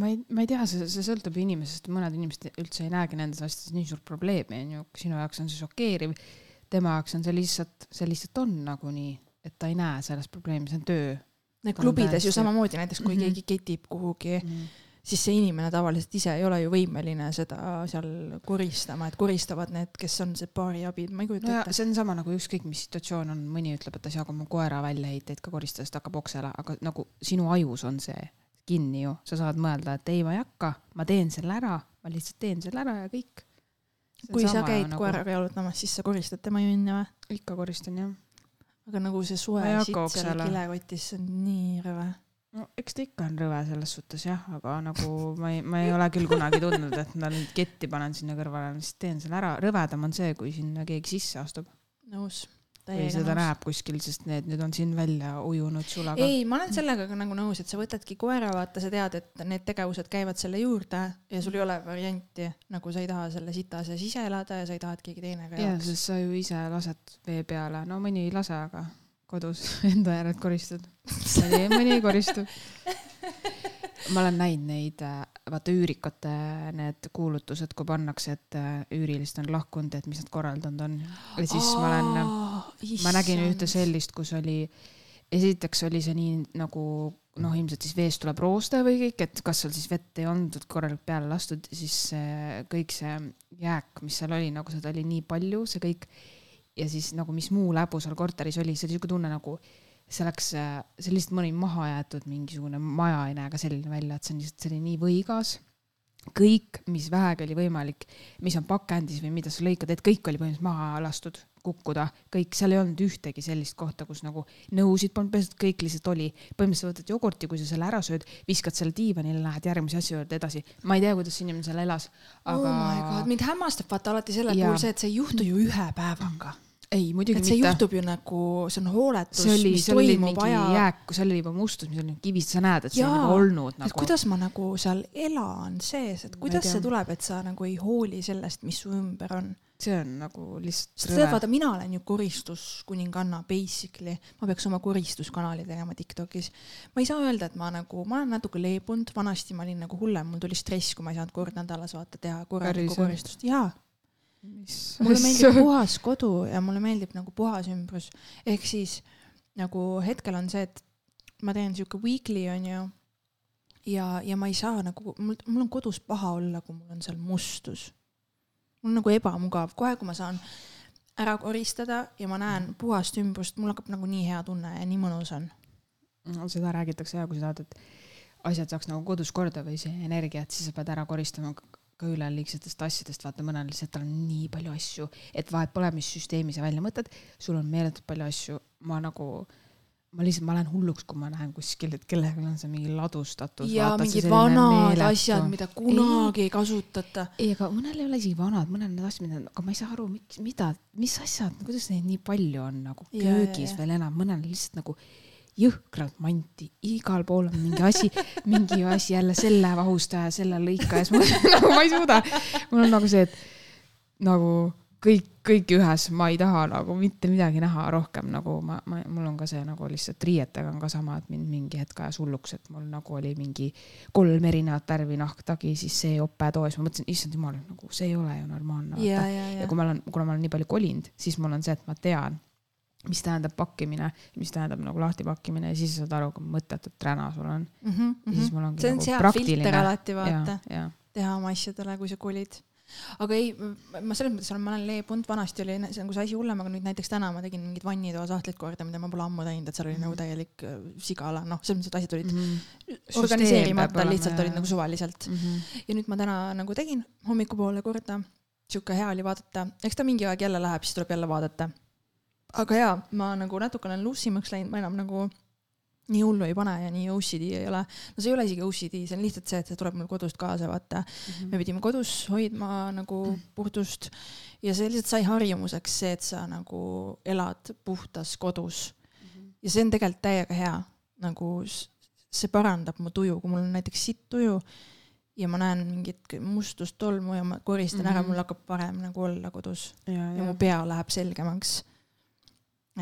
Speaker 1: ma ei, ma ei tea, see, see sõltub inimesest, mõned inimesed üldse ei näegi nendes asjades nii suurt probleemi, onju, sinu jaoks on see šokeeriv, tema jaoks on see lihtsalt, see lihtsalt on nagunii, et ta ei näe selles probleemi, see on töö on
Speaker 2: klubides ju samamoodi, näiteks kui mm. -hmm. keegi ketib kuhugi
Speaker 1: mm..
Speaker 2: Siis see inimene tavaliselt ise ei ole ju võimeline seda seal koristama, et koristavad need, kes on see baariabid, ma ei kujuta
Speaker 1: no
Speaker 2: ette.
Speaker 1: see on sama nagu ükskõik mis situatsioon on, mõni ütleb, et ta ei saa oma koera väljaheiteid ka koristada, sest hakkab oksele, aga nagu sinu ajus on see kinni ju, sa saad mõelda, et ei, ma ei hakka, ma teen selle ära, ma lihtsalt teen selle ära ja kõik.
Speaker 2: kui sa käid nagu... koeraga jalutamas, siis sa koristad tema junni või?
Speaker 1: ikka koristan jah
Speaker 2: aga nagu see suve sitt seal kilekotis, see on nii rõve.
Speaker 1: No eks ta ikka on rõve selles suhtes jah, aga nagu ma ei, ma ei ole küll kunagi tundnud, et ma nüüd ketti panen sinna kõrvale, lihtsalt teen selle ära. rõvedam on see, kui sinna keegi sisse astub
Speaker 2: nõus.
Speaker 1: või seda näeb kuskil, sest need nüüd on siin välja ujunud sulaga.
Speaker 2: ei, ma olen sellega ka nagu nõus, et sa võtadki koera, vaata, sa tead, et need tegevused käivad selle juurde ja sul ei ole varianti, nagu sa ei taha selle sita sees ise elada ja sa ei taha, et keegi teine ka
Speaker 1: jaa,
Speaker 2: elaks.
Speaker 1: sest sa ju ise lased vee peale, no mõni ei lase, aga kodus enda järelt koristad. mõni, mõni koristab. ma olen näinud neid, vaata üürikute need kuulutused, kui pannakse, et äh, üürilised on lahkunud, et mis nad korraldanud on. ja siis ma olen, ma nägin ühte sellist, kus oli, esiteks oli see nii nagu noh, ilmselt siis veest tuleb rooste või kõik, et kas seal siis vett ei olnud korralikult peale lastud, siis kõik see jääk, mis seal oli, nagu seda oli nii palju, see kõik. Ja siis nagu, mis muu läbu seal korteris oli, see oli siuke tunne nagu see oleks, see lihtsalt mõni maha jäetud mingisugune maja ei näe ka selline välja, et see on lihtsalt, see oli nii võigas. kõik, mis vähegi oli võimalik, mis on pakendis või mida sa lõikad, et kõik oli põhimõtteliselt maha lastud, kukkuda, kõik, seal ei olnud ühtegi sellist kohta, kus nagu nõusid polnud pestud, kõik lihtsalt oli. põhimõtteliselt võtad jogurti, kui sa selle ära sööd, viskad selle diivanile, lähed järgmise asja juurde edasi. ma ei tea, kuidas see inimene seal elas,
Speaker 2: aga
Speaker 1: aga
Speaker 2: oh my god, mind hämmastab vaata alati selle
Speaker 1: Jaa.
Speaker 2: puhul see, et see ei juhtu ju ühe päevaga.
Speaker 1: ei, muidugi
Speaker 2: et see
Speaker 1: mitte.
Speaker 2: juhtub ju nagu, see on hooletus,
Speaker 1: see
Speaker 2: mis toimub
Speaker 1: mingi
Speaker 2: aja
Speaker 1: jääk, seal oli juba mustus, mis oli kivist, sa näed, et see on
Speaker 2: Jaa,
Speaker 1: nagu olnud nagu.
Speaker 2: kuidas ma nagu seal elan sees, et kuidas see tuleb, et sa nagu ei hooli sellest, mis su ümber on.
Speaker 1: see on nagu lihtsalt
Speaker 2: sest tead, vaata, mina olen ju koristuskuninganna basically, ma peaks oma koristuskanali tegema Tiktokis. ma ei saa öelda, et ma nagu, ma olen natuke leebunud, vanasti ma olin nagu hullem, mul tuli stress, kui ma ei saanud kord nädalas vaata teha korralikku koristust, jaa.
Speaker 1: Mis
Speaker 2: mulle meeldib puhas kodu ja mulle meeldib nagu puhas ümbrus, ehk siis nagu hetkel on see, et ma teen sihuke weekly onju. ja, ja ma ei saa nagu, mul, mul on kodus paha olla, kui mul on seal mustus. mul on nagu ebamugav, kohe kui ma saan ära koristada ja ma näen puhast ümbrust, mul hakkab nagu nii hea tunne ja nii mõnus on.
Speaker 1: no seda räägitakse ja kui sa tahad, et asjad saaks nagu kodus korda või see energia, et siis sa pead ära koristama ka ka üleliigsetest asjadest, vaata mõnel lihtsalt tal on nii palju asju, et vahet pole, mis süsteemi sa välja mõtled, sul on meeletult palju asju, ma nagu, ma lihtsalt, ma lähen hulluks, kui ma näen kuskil, et kellelgi on see mingi ladustatus.
Speaker 2: ja mingid vanad asjad, mida kunagi ei kasutata.
Speaker 1: ei, aga mõnel ei ole isegi vanad, mõnel on need asjad, mida, aga ma ei saa aru, miks, mida, mis asjad, kuidas neid nii palju on nagu
Speaker 2: Ja, ja,
Speaker 1: köögis
Speaker 2: ja.
Speaker 1: veel enam, mõnel lihtsalt nagu jõhkralt manti, igal pool on mingi asi, mingi asi jälle selle vahustaja, selle lõikaja, siis ma nagu ma ei suuda. mul on nagu see, et nagu kõik, kõik ühes, ma ei taha nagu mitte midagi näha rohkem nagu ma, ma, mul on ka see nagu lihtsalt riietega on ka sama, et mind mingi hetk ajas hulluks, et mul nagu oli mingi kolm erinevat värvi nahktagi, siis see jopetoo ja siis ma mõtlesin, issand jumal, nagu see ei ole ju normaalne.
Speaker 2: ja, ja,
Speaker 1: ja
Speaker 2: ja
Speaker 1: kui ma olen, kuna ma olen nii palju kolinud, siis mul on see, et ma tean, mis tähendab pakkimine, mis tähendab nagu lahti pakkimine ja siis sa saad aru, kui mõttetut träna sul on.
Speaker 2: mm. -hmm,
Speaker 1: ja siis mul ongi
Speaker 2: see on
Speaker 1: nagu
Speaker 2: hea filter alati vaata teha oma asjadele, kui sa kolid. aga ei, ma selles mõttes olen, ma olen leebunud, vanasti oli see nagu see asi hullem, aga nüüd näiteks täna ma tegin mingid vannitoa sahtlid korda, mida ma pole ammu teinud, et seal oli nagu täielik äh, sigala, noh, selles mõttes, et asjad olid
Speaker 1: Mhm.
Speaker 2: organiseerimata, lihtsalt olid nagu suvaliselt.
Speaker 1: mm. -hmm.
Speaker 2: ja nüüd ma täna nagu tegin hommikupoole korda, sihuke hea oli vaadata, eks ta mingi aeg jälle läheb, siis tuleb jälle vaadata. Aga jaa, ma nagu natuke olen lussimaks läinud, ma enam nagu nii hullu ei pane ja nii OCD ei ole. no see ei ole isegi OCD, see on lihtsalt see, et see tuleb mul kodust kaasa, vaata. me pidime kodus hoidma nagu puhtust ja see lihtsalt sai harjumuseks see, et sa nagu elad puhtas kodus. ja see on tegelikult täiega hea, nagu see parandab mu tuju, kui mul on näiteks sitt tuju ja ma näen mingit mustust tolmu ja ma koristan mm -hmm. ära,
Speaker 1: Mhm.
Speaker 2: mul hakkab parem nagu olla kodus
Speaker 1: ja,
Speaker 2: ja mu
Speaker 1: ja,
Speaker 2: pea läheb selgemaks.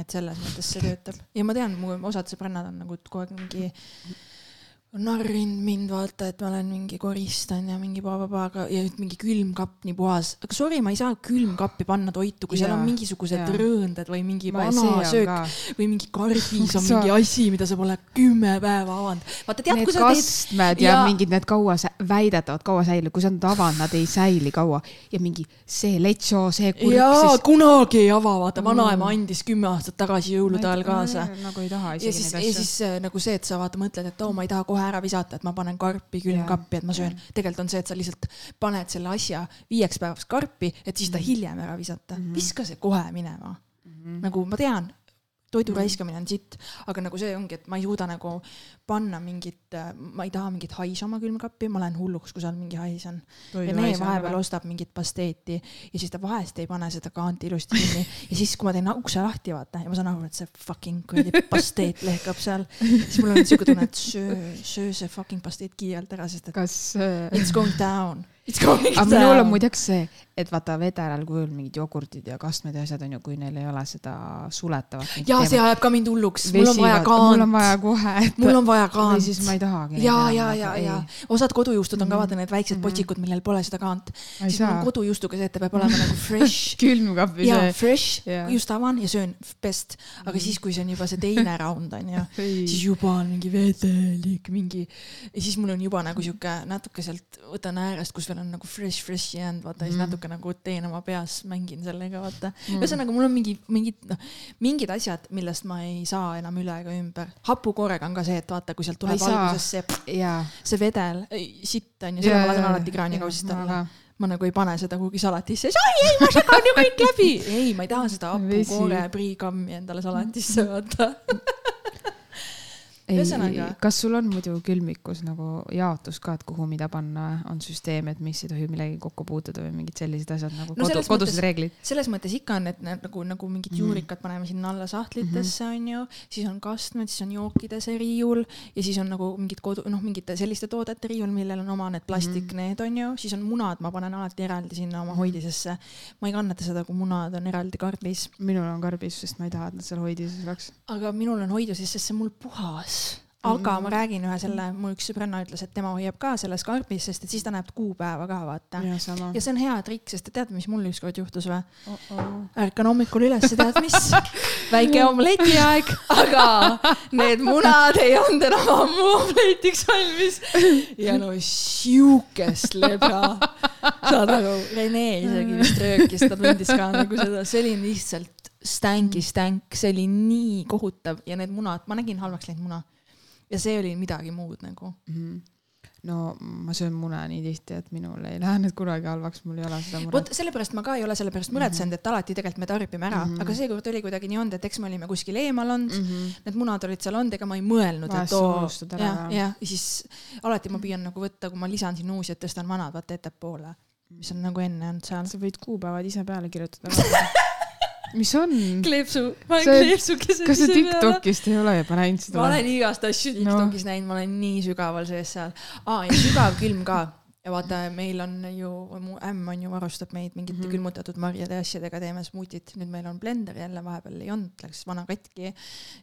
Speaker 2: Et selles mõttes see töötab. Ja ma tean, mu osad sõbrannad on nagu kogu aeg mingi narrinud mind vaata, et ma olen mingi koristan ja mingi blablabla, aga ja nüüd mingi külmkapp nii puhas, aga sorry, ma ei saa külmkappi panna toitu, kui seal on mingisugused
Speaker 1: jaa.
Speaker 2: rõõndad või mingi
Speaker 1: ma,
Speaker 2: vana
Speaker 1: see on
Speaker 2: söök
Speaker 1: ka,
Speaker 2: või mingi karbis on mingi asi, mida sa pole kümme päeva avanud. vaata tead, kui sa teed
Speaker 1: kastmed ja,
Speaker 2: ja-
Speaker 1: ja mingid need kaua, väidetavad kaua säili, kui sa nad avad, nad ei säili kaua ja mingi see lecho, see kurk,
Speaker 2: jaa,
Speaker 1: siis
Speaker 2: kunagi ei ava, vaata
Speaker 1: Mm.
Speaker 2: vanaema andis kümme aastat tagasi jõulude ajal kaasa.
Speaker 1: nagu ei taha
Speaker 2: ja
Speaker 1: isegi
Speaker 2: siis,
Speaker 1: neid
Speaker 2: ja
Speaker 1: asju.
Speaker 2: siis äh, nagu see, et sa vaata mõtled, et oo, ma ei taha kohe ära visata, et ma panen karpi külmkappi, et ma söön. tegelikult on see, et sa lihtsalt paned selle asja viieks päevaks karpi, et siis ta hiljem ära visata.
Speaker 1: Mhm.
Speaker 2: viska see kohe minema.
Speaker 1: Mhm.
Speaker 2: nagu ma tean, toidu
Speaker 1: Mhm.
Speaker 2: raiskamine on sitt, aga nagu see ongi, et ma ei suuda nagu panna mingit, ma ei taha mingit haisu oma külmkappi, ma lähen hulluks, kui seal mingi hais on. ja Nee vahepeal ostab mingit pasteeti ja siis ta vahest ei pane seda kaanti ilusti kinni ja siis, kui ma teen ukse lahti, vaata, ja ma saan aru, et see fucking kuradi pasteet lehkab seal, siis mul on siuke tunne, et söö, söö see fucking pasteet kiirelt ära, sest et
Speaker 1: kas äh,
Speaker 2: it's going down.
Speaker 1: Aga minul on muideks see, et vaata vedelal kujul mingid jogurtid ja kastmed ja asjad on ju, kui neil ei ole seda suletavat.
Speaker 2: ja see ajab ka mind hulluks, mul on vaja
Speaker 1: mul on
Speaker 2: kaant,
Speaker 1: vaja kohe, et
Speaker 2: mul on vaja
Speaker 1: või
Speaker 2: kaant.
Speaker 1: siis ma ei tahagi.
Speaker 2: ja, ja, ja, ja osad kodujuustud on ka vaata need väiksed
Speaker 1: Mhm.
Speaker 2: potsikud, millel pole seda kaant. siis mul on
Speaker 1: saa.
Speaker 2: kodujuustuga see, et ta peab olema nagu fresh
Speaker 1: külmkapi
Speaker 2: ja
Speaker 1: see.
Speaker 2: fresh,
Speaker 1: Jaa.
Speaker 2: just avan ja söön best, aga
Speaker 1: Mhm.
Speaker 2: siis, kui see on juba see teine round on ju, siis
Speaker 1: siis
Speaker 2: juba on mingi vedelik, mingi ja siis mul on juba nagu sihuke natuke sealt võtan äärest, kus veel on nagu fresh, fresh jäänud, vaata ja siis
Speaker 1: Mhm.
Speaker 2: natuke nagu teen oma peas, mängin sellega, vaata.
Speaker 1: Mm.
Speaker 2: ühesõnaga, mul on mingi, mingid noh, mingid asjad, millest ma ei saa enam üle ega ümber. hapukoorega on ka see, et vaata, kui sealt tuleb alguses see,
Speaker 1: jaa.
Speaker 2: see vedel, sitt on ju, selle ma lasen alati kraanikausist alla. ma nagu ei pane seda kuhugi salatisse, ai ei, ma segan ju kõik läbi. ei, ma ei taha seda hapukoore priikammi endale salatisse vaata. Ühesõnaga-,
Speaker 1: kas sul on muidu külmikus nagu jaotus ka, et kuhu mida panna, on süsteem, et mis ei tohi millegagi kokku puutuda või mingid sellised asjad nagu
Speaker 2: No
Speaker 1: kodu, kodused reeglid?
Speaker 2: selles mõttes ikka on, et nagu, nagu mingid
Speaker 1: Mhm.
Speaker 2: juurikad paneme sinna alla sahtlitesse onju, siis on kastmed, siis on jookide see riiul ja siis on nagu mingid kodu, noh, mingite selliste toodete riiul, millel on oma need plastik
Speaker 1: Mhm.
Speaker 2: need onju, siis on munad, ma panen alati eraldi sinna oma hoidisesse. ma ei kannata seda, kui munad on eraldi karbis,
Speaker 1: minul on karbis, sest ma ei taha, et nad seal hoidises oleks.
Speaker 2: aga minul on hoiduses, sest see on mul puhas aga
Speaker 1: Mhm.
Speaker 2: ma räägin ühe selle, mu üks sõbranna ütles, et tema hoiab ka selles karbis, sest et siis ta näeb kuupäeva ka vaata.
Speaker 1: ja
Speaker 2: see on hea trikk, sest te teate, mis mul ükskord juhtus või? ärkan hommikul üles, tead mis? väike omletiaeg, aga need munad ei olnud enam ammu omletiks valmis. ja no siukest lebra, saad aru, Rene isegi vist röökis, ta tundis ka nagu seda, see oli lihtsalt stänki stänk, see oli nii kohutav ja need munad, ma nägin halvaks läinud muna. ja see oli midagi muud nagu.
Speaker 1: Mhm. no ma söön mune nii tihti, et minul ei lähe need kunagi halvaks, mul ei ole seda muret
Speaker 2: vot. sellepärast ma ka ei ole selle pärast muretsenud, et alati tegelikult me tarbime ära mm. -hmm. aga seekord oli kuidagi nii olnud, et eks me olime kuskil eemal olnud mm. -hmm. need munad olid seal olnud, ega ma ei mõelnud, et oo, jah.
Speaker 1: jah,
Speaker 2: ja siis alati ma püüan nagu võtta, kui ma lisan sinna uusi, et tõstan vanad vaata ettepoole, mis on nagu enne olnud seal.
Speaker 1: sa võid kuupäevad ise peale kirjutada. mis on?
Speaker 2: kleepsu, ma olen kleepsukesed
Speaker 1: kas sa Tiktokist ei ole juba näinud seda?
Speaker 2: ma olen igast asju Tiktokis no. näinud, ma olen nii sügaval sees seal ah,. ja sügav külm ka. ja vaata, meil on ju, mu ämm on ju varustab meid mingite mm. -hmm. külmutatud marjade ja asjadega, teeme smuutit, nüüd meil on blender jälle vahepeal ei olnud, läks vana katki.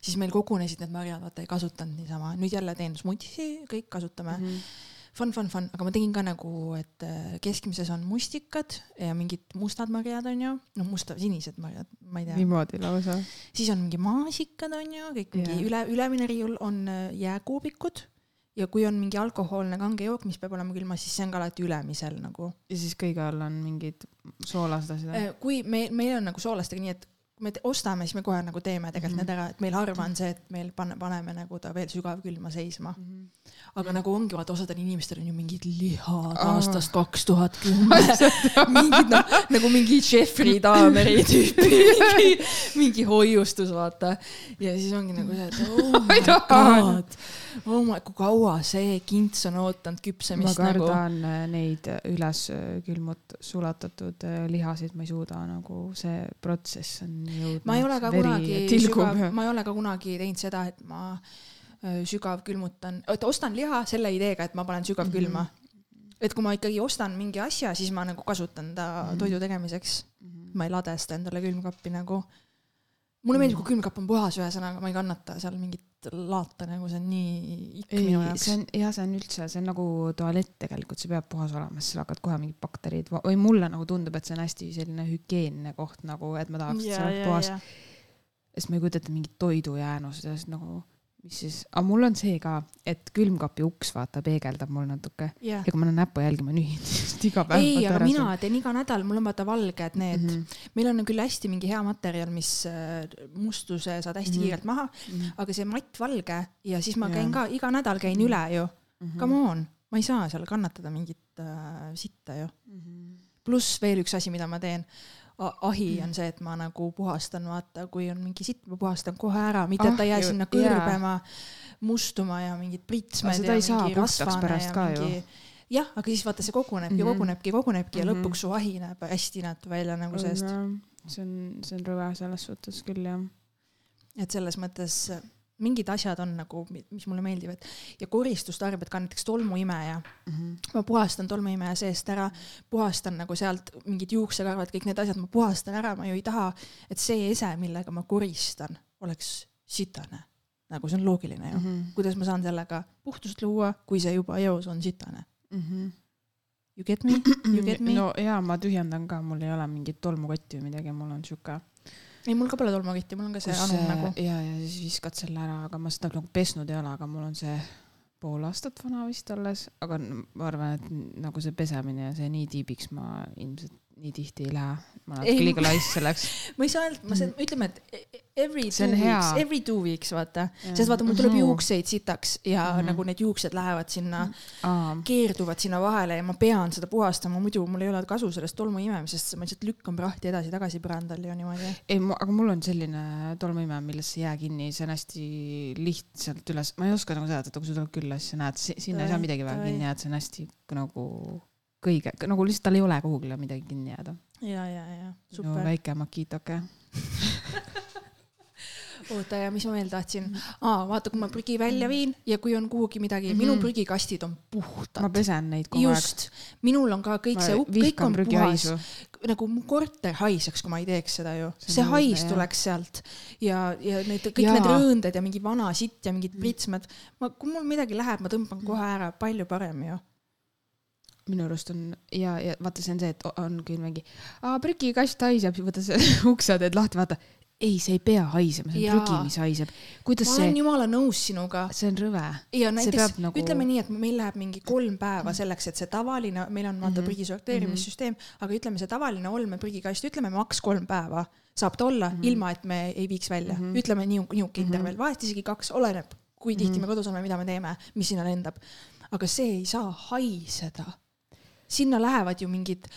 Speaker 2: siis meil kogunesid need marjad, vaata ei kasutanud niisama, nüüd jälle teen smuuti, kõik kasutame mm. -hmm. Fun, fun, fun, aga ma tegin ka nagu, et äh, keskmises on mustikad ja mingid mustad marjad on ju, noh musta, sinised marjad, ma ei tea
Speaker 1: niimoodi lausa.
Speaker 2: siis on mingi maasikad on ju, kõik mingi yeah. üle, ülemine riiul on äh, jääkuubikud ja kui on mingi alkohoolne kange jook, mis peab olema külmas, siis see on ka alati ülemisel nagu.
Speaker 1: ja siis kõige all on mingid soolased asjad.
Speaker 2: kui me, meil on nagu soolastega nii, et kui me ostame, siis me kohe nagu teeme tegelikult
Speaker 1: Mhm.
Speaker 2: need ära, et meil harva on see, et meil pane, paneme nagu ta veel sügavkülma seisma.
Speaker 1: Mhm.
Speaker 2: aga nagu ongi, vaata osadel inimestel on ju mingid lihad
Speaker 1: Aa.
Speaker 2: aastast kaks tuhat kümme. mingid noh, nagu mingi Jeffrey Dahmeri tüüpi mingi, mingi hoiustus, vaata. ja siis ongi nagu see, et oh my god, oh my, kui kaua see kints on ootanud
Speaker 1: ma
Speaker 2: küpsemist nagu.
Speaker 1: kardan äh, neid üles äh, külmut-, sulatatud äh, lihasid, ma ei suuda nagu see protsess on.
Speaker 2: Ma ei ole ka kunagi ma ei ole ka kunagi teinud seda, et ma öö, sügavkülmutan, oota ostan liha selle ideega, et ma panen sügavkülma mm. -hmm. et kui ma ikkagi ostan mingi asja, siis ma nagu kasutan ta mm. -hmm. toidu tegemiseks.
Speaker 1: Mhm.
Speaker 2: ma ei ladesta endale külmkappi nagu. Mulle meeldib, kui külmkapp on puhas, ühesõnaga ma ei kannata seal mingit laata nagu see on nii ikk minu, jaoks.
Speaker 1: see. on ja see on üldse, see on nagu tualett tegelikult, see peab puhas olema, siis seal hakkavad kohe mingid bakterid või mulle nagu tundub, et see on hästi selline hügieenne koht nagu, et ma tahaks, et see oleks puhas, sest ma ei kujuta ette mingit toidujäänused ja siis nagu, mis siis, aga mul on see ka, et külmkapi uks vaata peegeldab mul natuke
Speaker 2: jah
Speaker 1: ja kui ma olen näpujälgi, ma nühin just iga päev.
Speaker 2: ei, aga mina teen iga nädal, mul on vaata valged need mm. -hmm. meil on küll hästi mingi hea materjal, mis äh, mustuse saad hästi mm. -hmm. kiirelt maha,
Speaker 1: -hmm.
Speaker 2: aga see mattvalge ja siis ma
Speaker 1: Jaa.
Speaker 2: käin ka iga nädal käin
Speaker 1: Mhm.
Speaker 2: üle ju, come on, ma ei saa seal kannatada mingit äh, sitta ju.
Speaker 1: Mhm.
Speaker 2: pluss veel üks asi, mida ma teen, ahi on see, et ma nagu puhastan, vaata, kui on mingi sitt, ma puhastan kohe ära, mitte et ta ei jää sinna kõrbema, mustuma ja mingid pritsmed ja mingi rasvane ja
Speaker 1: ka ju.
Speaker 2: mingi jah, aga siis vaata, see kogunebki mm. -hmm. kogunebki, kogunebki ja
Speaker 1: Mhm.
Speaker 2: lõpuks su ahi näeb hästi inetu välja nagu seest.
Speaker 1: see on, see on rõve selles suhtes küll jah.
Speaker 2: et selles mõttes mingid asjad on nagu, mis mulle meeldivad ja koristustarbed ka näiteks tolmuimeja
Speaker 1: Mhm.
Speaker 2: ma puhastan tolmuimeja seest ära, puhastan nagu sealt mingid juuksekarvad, kõik need asjad ma puhastan ära, ma ju ei taha, et see ese, millega ma koristan, oleks sitane. nagu see on loogiline ju mm. -hmm. kuidas ma saan sellega puhtust luua, kui see juba eos on sitane?
Speaker 1: Mhm.
Speaker 2: You get me? You get me?
Speaker 1: no jaa, ma tühjendan ka, mul ei ole mingit tolmukotti või midagi, mul on sihuke.
Speaker 2: ei, mul ka pole tolmukotti, mul on ka see anum nagu.
Speaker 1: ja, ja siis viskad selle ära, aga ma seda nagu pesnud ei ole, aga mul on see pool aastat vana vist alles, aga ma arvan, et nagu see pesemine ja see nii tiibiks ma ilmselt nii tihti ei lähe. ma natuke liiga laisk selleks.
Speaker 2: ma ei saa öelda, ma saan, ütleme, et e- every
Speaker 1: See
Speaker 2: two weeks, every two weeks vaata, sest vaata, mul tuleb
Speaker 1: Mhm.
Speaker 2: juukseid sitaks ja mm. -hmm. nagu need juuksed lähevad sinna
Speaker 1: aa,
Speaker 2: keerduvad sinna vahele ja ma pean seda puhastama, muidu mul ei ole kasu sellest tolmu imemisest, ma lihtsalt lükkan prahti edasi-tagasi põrandal ja niimoodi.
Speaker 1: ei, aga mul on selline tolmuime, millesse ei jää kinni, see on hästi lihtsalt üles, ma ei oska nagu seletada, kui sa tuled külla, siis sa näed, sinna ei saa midagi väga kinni jääda, see on hästi nagu kõige, nagu lihtsalt tal ei ole kuhugile midagi kinni jääda.
Speaker 2: ja, ja, ja
Speaker 1: no
Speaker 2: super.
Speaker 1: väike makitoke.
Speaker 2: oota ja mis ma veel tahtsin, aa vaata, kui ma prügi välja viin ja kui on kuhugi midagi mm, -hmm. minu
Speaker 1: Mhm.
Speaker 2: prügikastid on
Speaker 1: ma
Speaker 2: puhtad.
Speaker 1: pesen neid kogu aeg.
Speaker 2: just, minul on ka kõik
Speaker 1: ma
Speaker 2: see, kõik
Speaker 1: vihkan
Speaker 2: on puhas, nagu mu korter haiseks, kui ma ei teeks seda ju.
Speaker 1: See
Speaker 2: see hais
Speaker 1: jah.
Speaker 2: tuleks sealt ja, ja need kõik
Speaker 1: Jaa.
Speaker 2: need rõõndad ja mingi vana sitt ja
Speaker 1: Mm.
Speaker 2: mingid pritsmed, ma, kui mul midagi läheb, ma tõmban kohe ära, palju parem ju.
Speaker 1: Minu arust on ja, ja vaata, see on see, et on küll mingi, prügikast haiseb, võta see ukse teed lahti, vaata. ei, see ei pea haisema, see on prügi, mis haiseb. kuidas
Speaker 2: ma
Speaker 1: see
Speaker 2: olen, jumala nõus sinuga
Speaker 1: see on rõve.
Speaker 2: ja näiteks nagu... ütleme nii, et meil läheb mingi kolm päeva selleks, et see tavaline, meil on vaata
Speaker 1: Mhm.
Speaker 2: prügi sorteerimissüsteem, aga ütleme, see tavaline olmeprügikast, ütleme maks kolm päeva saab ta olla mm, -hmm. ilma et me ei viiks välja mm. -hmm. ütleme nihuke, nihuke
Speaker 1: Mhm.
Speaker 2: intervall, vahest isegi kaks, oleneb, kui tihti mm. -hmm. me kodus oleme, mida me teeme, mis sinna lendab. aga see ei saa haiseda sinna lähevad ju mingid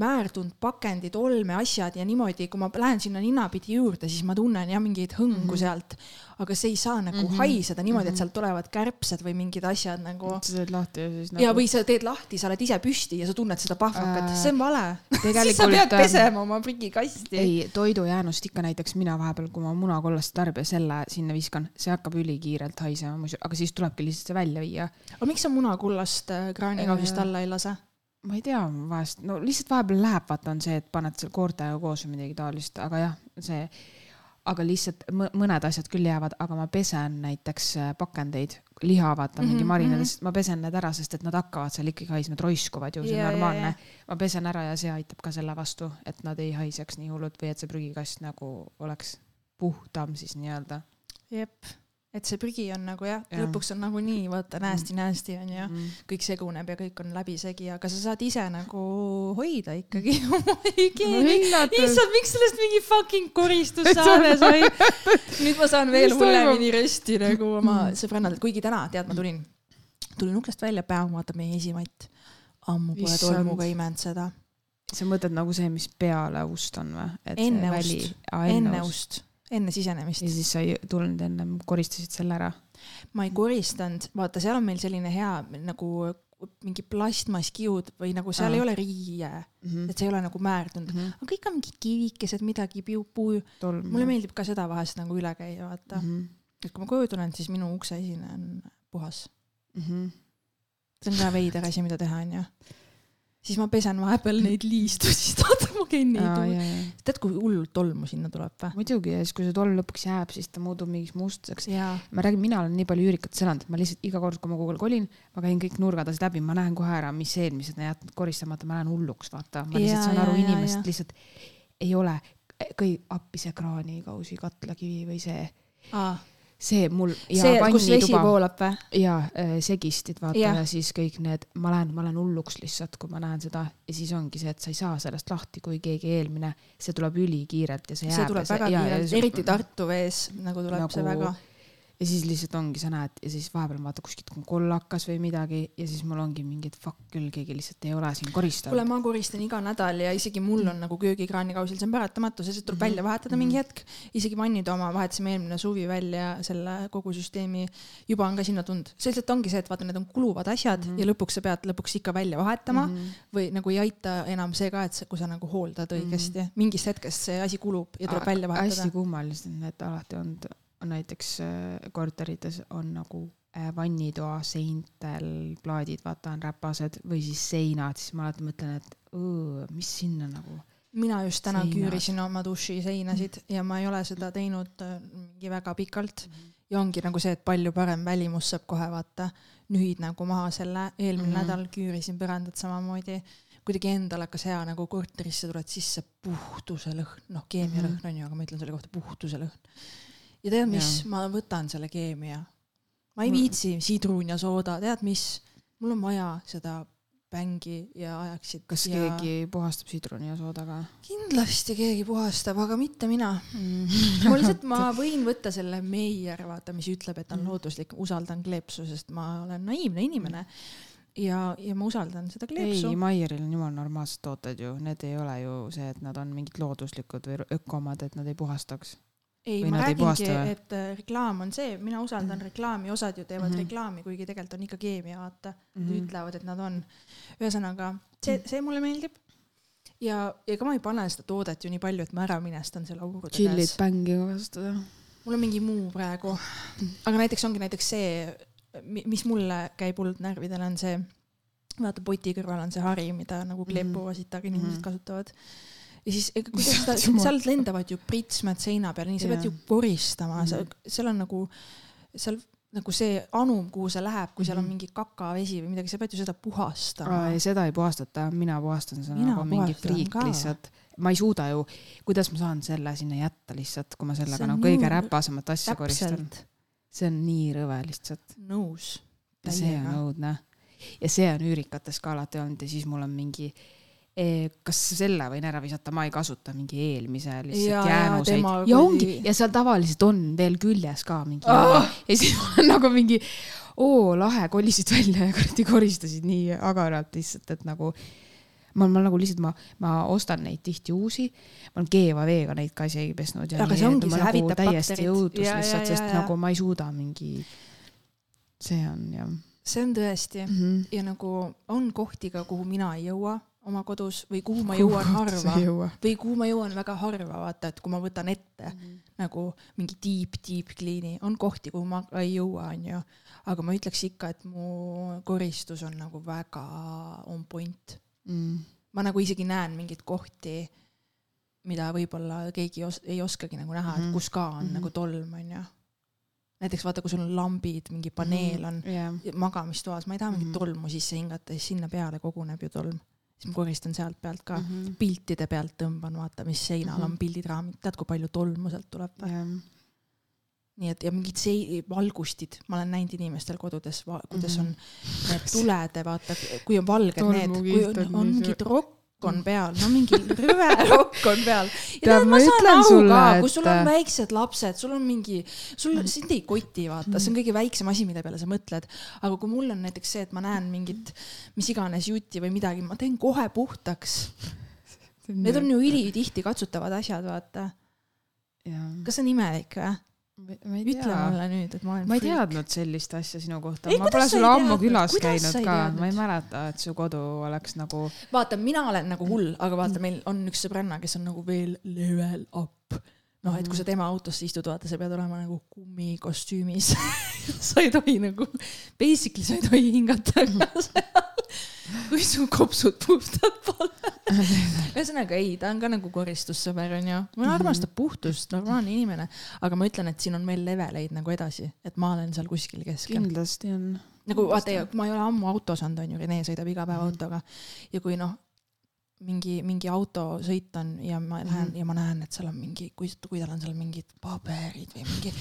Speaker 2: määrdunud pakendid, olmeasjad ja niimoodi, kui ma lähen sinna ninapidi juurde, siis ma tunnen jah mingeid hõngu mm. -hmm. sealt, aga see ei saa nagu mm. -hmm. haiseda niimoodi, et
Speaker 1: Mhm.
Speaker 2: sealt tulevad kärbsed või mingid asjad nagu
Speaker 1: sa teed lahti ja siis
Speaker 2: nagu... ja, või sa teed lahti, sa oled ise püsti ja sa tunned seda pahvakat
Speaker 1: Äh,
Speaker 2: see on vale. siis sa
Speaker 1: tegelikult
Speaker 2: pead
Speaker 1: ähm,
Speaker 2: pesema oma prügikasti.
Speaker 1: ei, toidujäänust ikka näiteks mina vahepeal, kui ma munakollast tarbe selle sinna viskan, see hakkab ülikiirelt haisema, aga siis tulebki lihtsalt see välja viia.
Speaker 2: aga miks sa munakullast äh, kraanikausist
Speaker 1: Äh,
Speaker 2: alla ei lase?
Speaker 1: Ma ei tea, vahest, no lihtsalt vahepeal läheb, vaata on see, et paned seal koortega koos või midagi taolist, aga jah, see, aga lihtsalt mõ- mõned asjad küll jäävad, aga ma pesen näiteks äh, pakendeid, liha, vaata mingi
Speaker 2: Mhm,
Speaker 1: marinadest, ma pesen need ära, sest et nad hakkavad seal ikkagi haisma, nad roiskuvad ju, see on
Speaker 2: Ja,
Speaker 1: normaalne. ma pesen ära ja see aitab ka selle vastu, et nad ei haiseks nii hullult või et see prügikast nagu oleks puhtam siis nii-öelda.
Speaker 2: Jep, et see prügi on nagu jah ja., lõpuks on nagunii vaata nasty-nasty on ju,
Speaker 1: mm..
Speaker 2: kõik seguneb ja kõik on läbisegi, aga sa saad ise nagu hoida ikkagi oma hügieeni. issand, miks sellest mingi fucking koristussaade sai? nüüd ma saan veel hullemini rösti nagu oma sõbrannadelt, kuigi täna, tead, ma tulin, tulin uksest välja, päev vaatab meie esimatt. ammu pole tolmuga imenud seda.
Speaker 1: sa mõtled nagu see, mis peale ust on või?
Speaker 2: Enne ust. enne. ust, enne sisenemist
Speaker 1: ja. siis sa ei tulnud ennem, koristasid selle ära.
Speaker 2: ma ei koristanud, vaata, seal on meil selline hea nagu mingi plastmasskiud või nagu seal
Speaker 1: Aa.
Speaker 2: ei ole riie, et see ei ole nagu määrdunud. aga kõik on mingi kivikesed, midagi piu-puu.
Speaker 1: tolm.
Speaker 2: mulle meeldib ka seda vahest nagu üle käia, vaata.
Speaker 1: mm.
Speaker 2: et kui ma koju tulen, siis minu ukseesine on puhas.
Speaker 1: -hmm.
Speaker 2: see on ka veider asi, mida teha, onju. Siis ma pesen vahepeal neid liistusid, vaata ma käin
Speaker 1: ja,
Speaker 2: neid.
Speaker 1: ja, ja
Speaker 2: tead, kui hullult tolmu sinna tuleb või?
Speaker 1: muidugi ja siis, kui see tolm lõpuks jääb, siis ta muutub mingiks mustuseks. ma räägin, mina olen nii palju üürikutes elanud, et ma lihtsalt iga kord, kui ma kuhugi kolin, ma käin kõik nurgad asjad läbi, ma näen kohe ära, mis eelmised on jätnud koristamata, ma lähen hulluks, vaata. ma lihtsalt
Speaker 2: Jaa,
Speaker 1: saan aru,
Speaker 2: jaa.
Speaker 1: lihtsalt ei ole kõik appi see kraanikausi, katlakivi või see,
Speaker 2: aa,
Speaker 1: see mul.
Speaker 2: see, kus vesi voolab või?
Speaker 1: ja äh, segistid vaata ja. ja siis kõik need, ma lähen, ma lähen hulluks lihtsalt, kui ma näen seda ja siis ongi see, et sa ei saa sellest lahti, kui keegi eelmine, see tuleb ülikiirelt ja see jääb.
Speaker 2: see tuleb väga kiirelt, eriti Tartu vees nagu tuleb nagu... see väga.
Speaker 1: Ja siis lihtsalt ongi, sa näed ja siis vahepeal vaata kuskilt on kollakas või midagi ja siis mul ongi mingi, et fuck küll, keegi lihtsalt ei ole siin koristanud.
Speaker 2: kuule, ma koristan iga nädal ja isegi mul on nagu köögikraani kausil, see on paratamatu, see tuleb mm -hmm. välja vahetada mingi hetk. isegi vannide oma vahetasime eelmine suvi välja selle kogu süsteemi, juba on ka sinna tulnud. see lihtsalt ongi see, et vaata, need on kuluvad asjad mm -hmm. ja lõpuks sa pead lõpuks ikka välja vahetama mm -hmm. või nagu ei aita enam see ka, et kui sa nagu hooldad õigesti mm -hmm., mingist hetkest see asi kulub ja tuleb välja vahetada.
Speaker 1: hästi kummalised need alati on näiteks äh, korterites on nagu äh, vannitoa seintel plaadid, vaata on räpased või siis seinad, siis ma alati mõtlen, et õõ, mis sinna nagu.
Speaker 2: mina just täna seinad. küürisin oma duši seinasid ja ma ei ole seda teinud äh, mingi väga pikalt mm. -hmm. ja ongi nagu see, et palju parem välimus saab kohe vaata, nühid nagu maha selle, eelmine mm -hmm. nädal küürisin põrandat samamoodi kuidagi endal hakkas hea nagu korterisse tuled sisse puhtuse lõhn, noh keemialõhn mm -hmm. on ju, aga ma ütlen selle kohta puhtuse lõhn ja tead mis, ma võtan selle keemia. ma ei viitsi sidrun ja sooda, tead mis, mul on vaja seda bängi ja ajaksit.
Speaker 1: kas ja... keegi puhastab sidruni ja sooda ka?
Speaker 2: kindlasti keegi puhastab, aga mitte mina mm. ma lihtsalt, ma võin võtta selle Meier, vaata, mis ütleb, et on mm. looduslik, usaldan kleepsu, sest ma olen naiivne inimene ja, ja ma usaldan seda kleepsu.
Speaker 1: ei, Maieril on jumala normaalsed tooted ju, need ei ole ju see, et nad on mingid looduslikud või ökomad, et nad ei puhastaks
Speaker 2: ei, ma räägingi, et äh, reklaam on see, mina usaldan mm. reklaami, osad ju teevad mm -hmm. reklaami, kuigi tegelikult on ikka keemia, vaata mm. -hmm. ütlevad, et nad on. ühesõnaga, see, see mulle meeldib. ja ega ma ei pane seda toodet ju nii palju, et ma ära minestan selle aurude käes.
Speaker 1: tšillid bängi kasutada.
Speaker 2: mul on mingi muu praegu. aga näiteks ongi näiteks see, mis mulle käib hullult närvidele, on see, vaata poti kõrval on see hari, mida nagu kleepuvasitaga inimesed mm -hmm. kasutavad ja siis ega kui sa seda, sealt lendavad ju pritsmed seina peale, nii sa pead ju koristama mm, -hmm. seal on nagu, seal nagu see anum, kuhu see läheb, kui seal on mhm. mingi kakavesi või midagi, sa pead ju seda puhastama.
Speaker 1: ei, seda ei puhastata, mina puhastan seda nagu mingi friik lihtsalt. ma ei suuda ju, kuidas ma saan selle sinna jätta lihtsalt, kui ma sellega nagu kõige räpasemat asja koristan. see on nii rõve lihtsalt.
Speaker 2: nõus.
Speaker 1: see on õudne. ja see on üürikates ka alati olnud ja siis mul on mingi kas selle võin ära visata, ma ei kasuta mingi eelmise lihtsalt ja, jäänuseid. ja ongi, ja seal tavaliselt on veel küljes ka mingi oh. ja siis on nagu mingi oo lahe, kolisid välja ja kuradi koristasid nii agaralt lihtsalt, et nagu ma, ma nagu lihtsalt, ma, ma ostan neid tihti uusi, ma olen keeva veega neid ka isegi pesnud ja
Speaker 2: aga see ongi, see
Speaker 1: nagu
Speaker 2: hävitab
Speaker 1: täiesti õudus lihtsalt, sest ja, nagu ma ei suuda mingi, see on jah.
Speaker 2: see on tõesti mm -hmm. ja nagu on kohti ka, kuhu mina ei jõua oma kodus või kuhu ma jõuan harva või kuhu ma jõuan väga harva, vaata, et kui ma võtan ette mm -hmm. nagu mingi deep, deep clean'i, on kohti, kuhu ma ei jõua, onju. aga ma ütleks ikka, et mu koristus on nagu väga on point mm.. ma nagu isegi näen mingeid kohti, mida võib-olla keegi os ei oskagi nagu näha mm, -hmm. et mhm. kus ka on mm -hmm. nagu tolm, onju näiteks vaata, kui sul on lambid, mingi paneel on mm -hmm. yeah. magamistoas, ma ei taha mingit mm -hmm. tolmu sisse hingata, siis sinna peale koguneb ju tolm siis ma koristan sealt pealt ka mm, -hmm. piltide pealt tõmban, vaata, mis seinal mm -hmm. on pildid, raamid, tead, kui palju tolmu sealt tuleb või yeah.? nii et ja mingid sei-, valgustid, ma olen näinud inimestel kodudes, kuidas -hmm. on need tulede, vaata, kui on valged Tolmu need, kui on, on mingid rokk on peal, no mingi rüve rokk on peal. ja tead, ma saan aru ka, kui sul on väiksed lapsed, sul on mingi, sul, sind ei koti, vaata, see on kõige väiksem asi, mille peale sa mõtled. aga kui mul on näiteks see, et ma näen mingit, mis iganes jutti või midagi, ma teen kohe puhtaks. Need on ju ülitihti katsutavad asjad, vaata. kas see on imelik või? Ütle mulle nüüd, et ma olen
Speaker 1: ma ei freak. teadnud sellist asja sinu kohta, ma pole sulle ammu külas kuidas käinud ka, ma ei mäleta, et su kodu oleks nagu.
Speaker 2: vaata, mina olen nagu hull, aga vaata, meil on üks sõbranna, kes on nagu veel level up. Noh, et kui sa tema autosse istud, vaata, sa pead olema nagu kummikostüümis. Sa ei tohi nagu, basically sa ei tohi hingata seal. Kui su kopsud puhtad pole. ühesõnaga ei, ta on ka nagu koristussõber onju, ma armastan puhtust, normaalne inimene, aga ma ütlen, et siin on veel leveleid nagu edasi, et ma olen seal kuskil keskel.
Speaker 1: kindlasti on.
Speaker 2: nagu vaata, ma ei ole ammu autos olnud onju, Rene sõidab iga päev autoga. Ja kui noh, mingi, mingi autosõit on ja ma lähen mm -hmm. ja ma näen, et seal on mingi, kui, kui tal on seal mingid paberid või mingi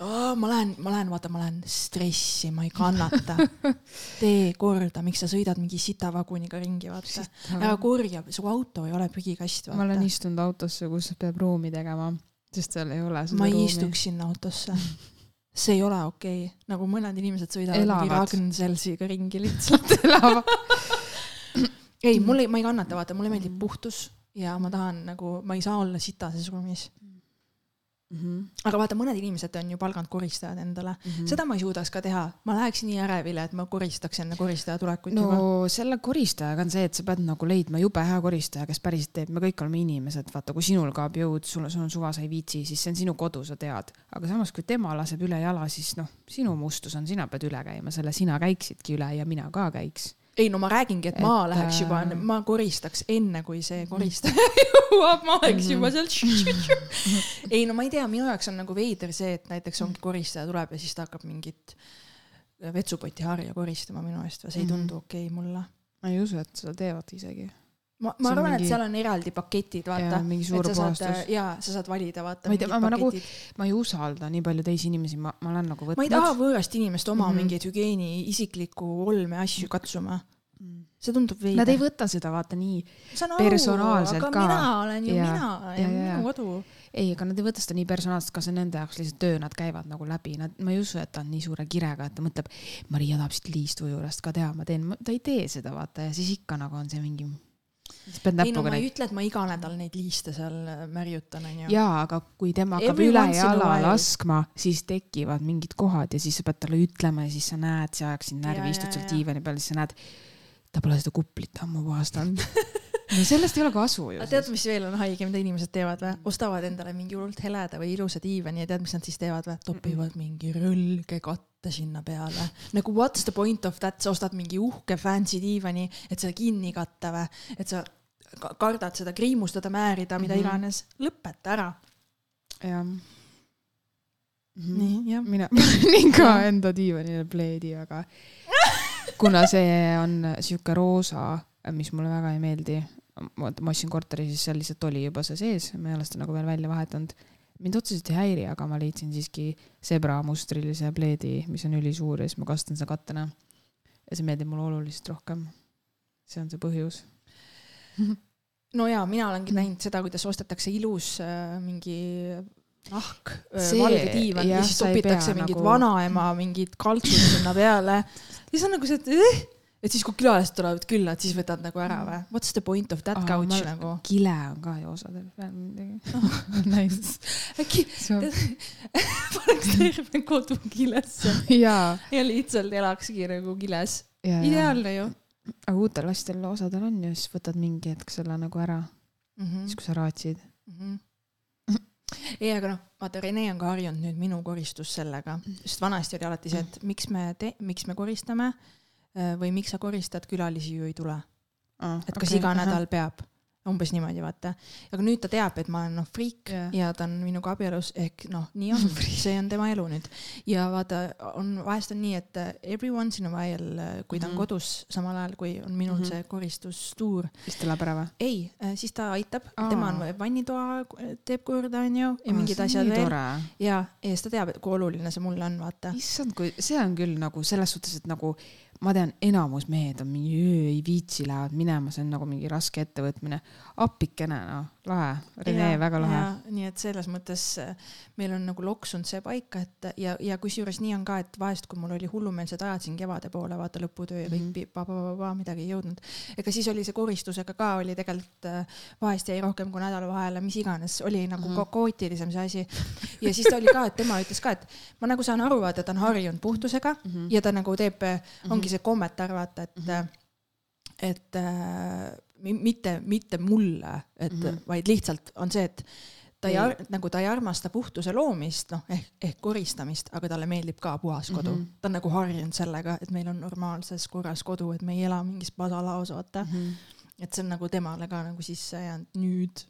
Speaker 2: oh,, ma lähen, ma lähen, vaata, ma lähen stressi, ma ei kannata. tee korda, miks sa sõidad mingi sitavaguniga ringi, vaata. ära korja, su auto ei ole prügikast,
Speaker 1: ma olen istunud autosse, kus peab ruumi tegema, sest seal ei ole
Speaker 2: seda ma ei ruumi. istuks sinna autosse see ei ole okei okay., nagu mõned inimesed sõidavad mingi. Ragn-Sellsiga ringi lihtsalt.
Speaker 1: elavad.
Speaker 2: ei, mulle, ma ei kannata, vaata, mulle meeldib puhtus ja ma tahan nagu, ma ei saa olla sitases ruumis. aga vaata, mõned inimesed on ju palganud koristajad endale mm,
Speaker 1: Mhm.
Speaker 2: -hmm. seda ma ei suudaks ka teha, ma läheks nii ärevile, et ma koristaks enne koristaja tulekut no. juba.
Speaker 1: selle koristajaga on see, et sa pead nagu leidma jube hea koristaja, kes päriselt teeb, me kõik oleme inimesed, vaata, kui sinul kaob jõud, sul, sul on suva, sa ei viitsi, siis see on sinu kodu, sa tead. aga samas, kui tema laseb üle jala, siis noh, sinu mustus on, sina pead üle käima, selle sina käiksidki üle ja mina ka käiks.
Speaker 2: Ei no ma räägingi, et ma
Speaker 1: Et,
Speaker 2: läheks juba
Speaker 1: äh,,
Speaker 2: ma koristaks enne, kui see koristaja jõuab, ma oleks juba seal. ei no ma ei tea, minu jaoks on nagu veider see, et näiteks ongi koristaja tuleb ja siis ta hakkab mingit vetsupoti harja koristama minu eest või see ei tundu okei okay mulle.
Speaker 1: ma ei usu, et seda teevad isegi.
Speaker 2: ma, ma arvan,
Speaker 1: mingi-
Speaker 2: et seal on eraldi paketid, vaata
Speaker 1: mingi suur puhastus.,
Speaker 2: jaa, sa saad valida, vaata.
Speaker 1: Ma ei tea, ma- nagu- ma ei usalda nii palju teisi inimesi, ma, ma olen nagu võtnud.
Speaker 2: ma ei taha võõrast inimest oma mm. -hmm. mingeid hügieeni isiklikku olme asju katsuma. see tundub veider.
Speaker 1: Nad ei võta seda vaata nii,
Speaker 2: saan
Speaker 1: personaalselt ka.
Speaker 2: mina olen ju
Speaker 1: Jaa,
Speaker 2: mina ja, ja minu kodu.
Speaker 1: ei, aga nad ei võta seda nii personaalselt, ka see on nende jaoks lihtsalt töö, nad käivad nagu läbi, nad, ma ei usu, et ta on nii suure kirega, et ta mõtleb, Maria tahab siit liistu juurest ka teha, ma teen, ta ei tee seda, vaata ja siis ikka nagu on see mingi,
Speaker 2: ei no ma ei
Speaker 1: neid.
Speaker 2: ütle, et ma iga nädal neid liiste seal äh, märjutan, onju.
Speaker 1: jaa, aga kui tema hakkab üle jala laskma, siis tekivad mingid kohad ja siis sa pead talle ütlema ja siis sa näed, see ajaks sind närvi, istud seal diivani peal, siis sa näed, ta pole seda kuplit ammu puhastanud. no sellest ei ole kasu ju
Speaker 2: tead, mis veel on haige, mida inimesed teevad või? ostavad endale mingi hullult heleda või ilusa diivani ja tead, mis nad siis teevad või? topivad mingi rõlge katte sinna peale. nagu what's the point of that, sa ostad mingi uhke fancy diivani, et seda kinni katta või? et sa ka- kardad seda kriimustada, määrida, mida
Speaker 1: Mhm.
Speaker 2: iganes. lõpeta ära.
Speaker 1: jah.
Speaker 2: nii, jah.
Speaker 1: mina panin ka enda diivanile pleedi, aga kuna see on sihuke roosa, mis mulle väga ei meeldi, ma ostsin korteri, siis seal lihtsalt oli juba see sees, ma ei ole seda nagu veel välja vahetanud. Mind otseselt ei häiri, aga ma leidsin siiski zebra mustrilise pleedi, mis on ülisuur ja siis ma kasutan seda kattena. ja see meeldib mulle oluliselt rohkem. see on see põhjus.
Speaker 2: no jaa, mina olengi näinud seda, kuidas ostetakse ilus äh, mingi nahk,
Speaker 1: See-
Speaker 2: valge diivan ja siis topitakse
Speaker 1: pea
Speaker 2: mingid
Speaker 1: nagu-
Speaker 2: vanaema mingid kaltsud sinna peale. siis on nagu see, et eh? Et siis, kui külalised tulevad külla, et siis võtad nagu ära või? What's the point of that
Speaker 1: Aa,
Speaker 2: couch
Speaker 1: ma-
Speaker 2: nagu?
Speaker 1: kile on ka ju osadel peal midagi. nice.
Speaker 2: äkki paneks terve kodu kilesse
Speaker 1: jaa,
Speaker 2: ja lihtsalt elakski nagu kiles.
Speaker 1: ja, ja.
Speaker 2: ideaalne ju
Speaker 1: aga uutel lastel osadel on ju, siis võtad mingi hetk selle nagu ära,
Speaker 2: mm. -hmm.
Speaker 1: siis kui sa raatsid.
Speaker 2: mm. -hmm. ei, aga noh, vaata Rene on ka harjunud nüüd minu koristus sellega, sest vanasti oli alati see, et miks me te-, miks me koristame äh, või miks sa koristad, külalisi ju ei tule, et kas okay, iga nädal peab, umbes niimoodi vaata. aga nüüd ta teab, et ma olen noh friik yeah. ja ta on minuga abielus ehk noh, nii on, see on tema elu nüüd ja vaata, on vahest on nii, et äh, every once in a while, kui ta on
Speaker 1: Mhm.
Speaker 2: kodus, samal ajal kui on minul
Speaker 1: Mhm.
Speaker 2: see koristustuur,
Speaker 1: siis ta läheb ära või?
Speaker 2: ei, siis ta aitab,
Speaker 1: Aa.
Speaker 2: tema on vannitoa, teeb korda, onju, ja mingid asjad veel. ja, ja siis ta teab, kui oluline see mulle on, vaata.
Speaker 1: issand, kui see on küll nagu selles suhtes, et nagu ma tean, enamus mehed on mingi ei viitsi, lähevad minema, see on nagu mingi raske ettevõtmine. appikene, noh, lahe, Rene, väga lahe.
Speaker 2: nii et selles mõttes äh, meil on nagu loksunud see paika, et ja, ja kusjuures nii on ka, et vahest, kui mul oli hullumeelsed ajad siin kevade poole, vaata lõputöö ja kõik
Speaker 1: Mhm.
Speaker 2: pi- pa-pa-pa-pa, midagi ei jõudnud. ega siis oli see koristusega ka oli tegelikult äh, vahest jäi rohkem kui nädala vahele, mis iganes, oli nagu
Speaker 1: Mhm.
Speaker 2: mm -hmm. kaootilisem see asi. ja siis ta oli ka, et tema ütles ka, et ma nagu saan aru, vaata, ta on harjunud puhtusega
Speaker 1: Mhm.
Speaker 2: ja ta nagu teeb, ongi see kommentaar, vaata, et
Speaker 1: Mhm.
Speaker 2: mm, -hmm. et äh, mitte, mitte mulle, et mm. -hmm. vaid lihtsalt on see, et ta ei
Speaker 1: Ei.
Speaker 2: ar-, nagu ta ei armasta puhtuse loomist, noh ehk, ehk koristamist, aga talle meeldib ka puhas kodu mm. -hmm. ta on nagu harjunud sellega, et meil on normaalses korras kodu, et me ei ela mingis pasalaos, vaata mm. -hmm. et see on nagu temale ka nagu sisse jäänud nüüd.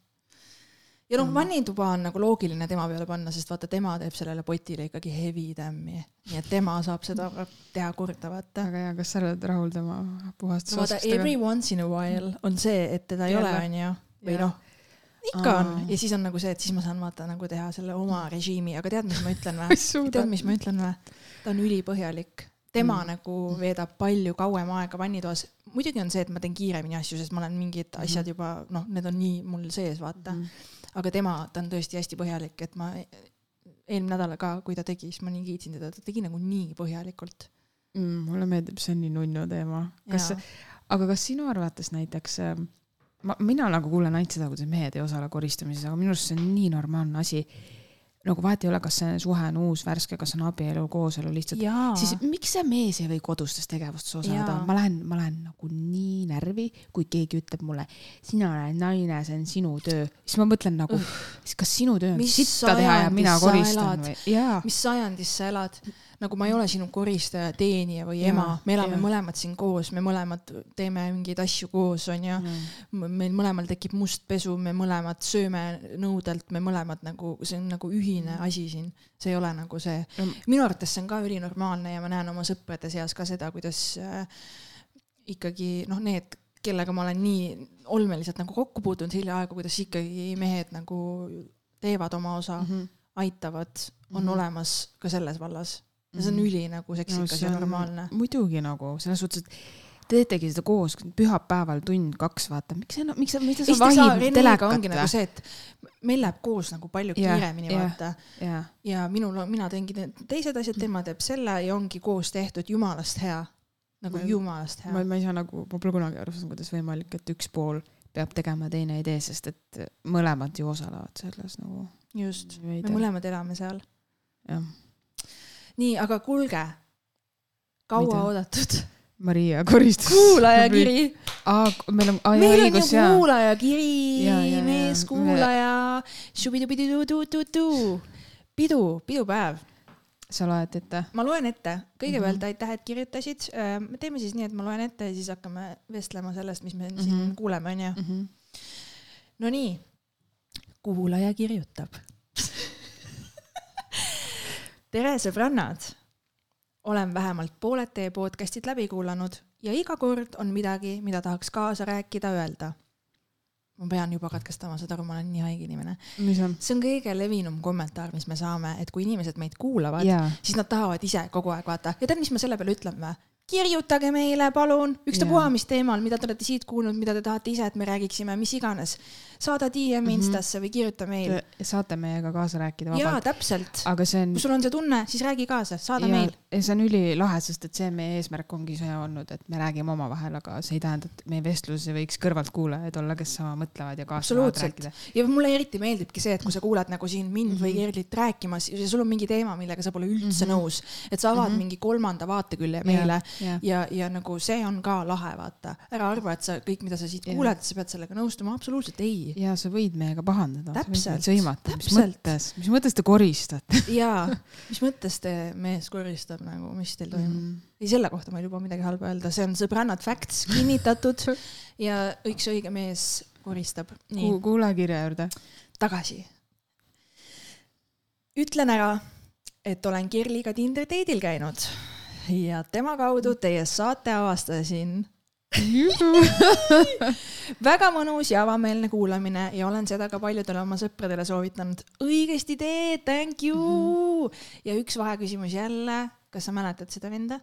Speaker 2: Ja noh mm vannituba on nagu loogiline tema peale panna, sest vaata, tema teeb sellele potile ikkagi heavy tämmi, nii et tema saab seda teha korda, vaata
Speaker 1: väga hea, kas sa oled rahul tema
Speaker 2: no vaata,
Speaker 1: puhastusoskustega
Speaker 2: every? once in a while on see, et teda ei
Speaker 1: Jälle.
Speaker 2: ole, onju, või noh, ikka
Speaker 1: Aa.
Speaker 2: on ja siis on nagu see, et siis ma saan vaata nagu teha selle oma režiimi, aga tead, mis ma ütlen või? tead, mis ma ütlen või? ta on ülipõhjalik, tema mm.
Speaker 1: Mm.
Speaker 2: nagu veedab palju kauem aega vannitoas. muidugi on see, et ma teen kiiremini asju, sest ma olen mingid
Speaker 1: Mhm.
Speaker 2: asjad juba noh, need on nii mul sees, vaata mm.. aga tema, ta on tõesti hästi põhjalik, et ma eelmine nädal ka, kui ta tegi, siis ma nii kiitsin teda, ta tegi nagu nii põhjalikult.
Speaker 1: mm,. mulle meeldib, see on nii nunnu teema. kas, aga kas sinu arvates näiteks, ma, mina nagu kuulen ainult seda, kuidas mehed ei osale koristamises, aga minu arust see on nii normaalne asi. Nagu vahet ei ole, kas see suhe on uus, värske, kas on abielu, kooselu lihtsalt.
Speaker 2: jaa,
Speaker 1: siis miks see mees ei või kodustes tegevustes osaleda? Ma lähen, ma lähen nagu nii närvi, kui keegi ütleb mulle, sina oled naine, see on sinu töö, siis ma mõtlen nagu, kas sinu töö on sitta teha ja mina koristan
Speaker 2: elad?
Speaker 1: või,
Speaker 2: mis sajandis sa elad, nagu ma ei ole sinu koristaja, teenija või ema, me elame
Speaker 1: jaa.
Speaker 2: mõlemad siin koos, me mõlemad teeme mingeid asju koos, onju. meil mõlemal tekib must pesu, me mõlemad sööme nõudelt, me mõlemad nagu, see on nagu ühine asi siin, see ei ole nagu see
Speaker 1: No-,
Speaker 2: minu arvates see on ka ülinormaalne ja ma näen oma sõprade seas ka seda, kuidas äh, ikkagi noh, need, kellega ma olen nii olmeliselt nagu kokku puutunud hiljaaegu, kuidas ikkagi mehed nagu teevad oma osa mm. -hmm. aitavad, on mm. -hmm. olemas ka selles vallas. See on
Speaker 1: Mhm.
Speaker 2: üli nagu seksikas ja normaalne.
Speaker 1: muidugi nagu selles suhtes, et te teetegi seda koos, pühapäeval tund-kaks, vaata, miks see, miks sa, miks sa vahid telekat
Speaker 2: nagu see, et meil läheb koos nagu palju
Speaker 1: Jah,
Speaker 2: kiiremini
Speaker 1: jah.
Speaker 2: vaata
Speaker 1: jaa,
Speaker 2: ja minul, mina teengi teised asjad, tema teeb selle ja ongi koos tehtud, jumalast hea. nagu
Speaker 1: Ma-
Speaker 2: jumalast hea
Speaker 1: ma, ma ei saa nagu, ma pole kunagi aru saanud, kuidas võimalik, et üks pool peab tegema, teine ei tee, sest et mõlemad ju osalevad selles nagu.
Speaker 2: just, me mõlemad elame seal.
Speaker 1: jah.
Speaker 2: nii, aga kuulge, kauaoodatud
Speaker 1: Maria koristas.
Speaker 2: kuulajakiri.
Speaker 1: aa, meil on, aa
Speaker 2: meil
Speaker 1: jaa, õigus jaa.
Speaker 2: kuulajakiri meeskuulaja, pidu, pidupäev.
Speaker 1: sa loed ette?
Speaker 2: ma loen ette, kõigepealt mm. -hmm. aitäh, et kirjutasid. me teeme siis nii, et ma loen ette ja siis hakkame vestlema sellest, mis me mm -hmm. siin
Speaker 1: Mhm.
Speaker 2: kuuleme, onju.
Speaker 1: Mhm.
Speaker 2: Nonii, kuulaja kirjutab. tere, sõbrannad. olen vähemalt pooled teie podcast'id läbi kuulanud ja iga kord on midagi, mida tahaks kaasa rääkida, öelda. ma pean juba katkestama, saad aru, ma olen nii haige inimene. see on kõige levinum kommentaar, mis me saame, et kui inimesed meid kuulavad,
Speaker 1: jaa,
Speaker 2: siis nad tahavad ise kogu aeg vaata ja tead, mis ma selle peale ütlen või? Kirjutage meile, palun, ükstapuha
Speaker 1: Jaa.
Speaker 2: mis teemal, mida te olete siit kuulnud, mida te tahate ise, et me räägiksime, mis iganes. saada DM
Speaker 1: Mhm.
Speaker 2: Instasse või kirjuta meil.
Speaker 1: te saate meiega kaasa rääkida
Speaker 2: jaa,
Speaker 1: vabalt.
Speaker 2: täpselt.
Speaker 1: aga see on
Speaker 2: kui sul on see tunne, siis räägi kaasa, saada
Speaker 1: ja,
Speaker 2: meil.
Speaker 1: Ja see on ülilahe, sest et see meie eesmärk ongi see olnud, et me räägime omavahel, aga see ei tähenda, et meie vestluses ei võiks kõrvaltkuulajaid olla, kes sama mõtlevad ja kaasa tahavad rääkida..
Speaker 2: ja mulle eriti meeldibki see, et kui sa kuulad nagu siin mind või
Speaker 1: Mhm.
Speaker 2: Gerlit rääkimas ja sul on mingi teema, millega sa pole üldse
Speaker 1: Mhm.
Speaker 2: nõus, et sa avad
Speaker 1: Mhm.
Speaker 2: mingi kolmanda vaatekülje meile
Speaker 1: ja,
Speaker 2: ja, ja nagu see on ka lahe, vaata. ära arva, et sa kõik, mida sa siit
Speaker 1: Jah.
Speaker 2: kuuled, sa pead sellega nõustuma, absoluutselt ei.
Speaker 1: ja sa võid meiega pahandada,
Speaker 2: Täpselt,
Speaker 1: sõimata, mis mõttes, mis mõttes te koristate
Speaker 2: jaa, mis mõttes te mees koristab nagu, mis teil toimub mm.?
Speaker 1: mm.?
Speaker 2: ei, selle kohta ma ei luba midagi halba öelda, see on sõbrannad facts kinnitatud ja üks õige mees koristab. nii
Speaker 1: Ku,, kuulajakirja juurde.
Speaker 2: tagasi. ütlen ära, et olen Kirliga Tinder date'il käinud ja tema kaudu teie saate avastasin väga mõnus ja avameelne kuulamine ja olen seda ka paljudele oma sõpradele soovitanud. õigesti teed, thank you mm. -hmm. ja üks vaheküsimus jälle, kas sa mäletad seda venda?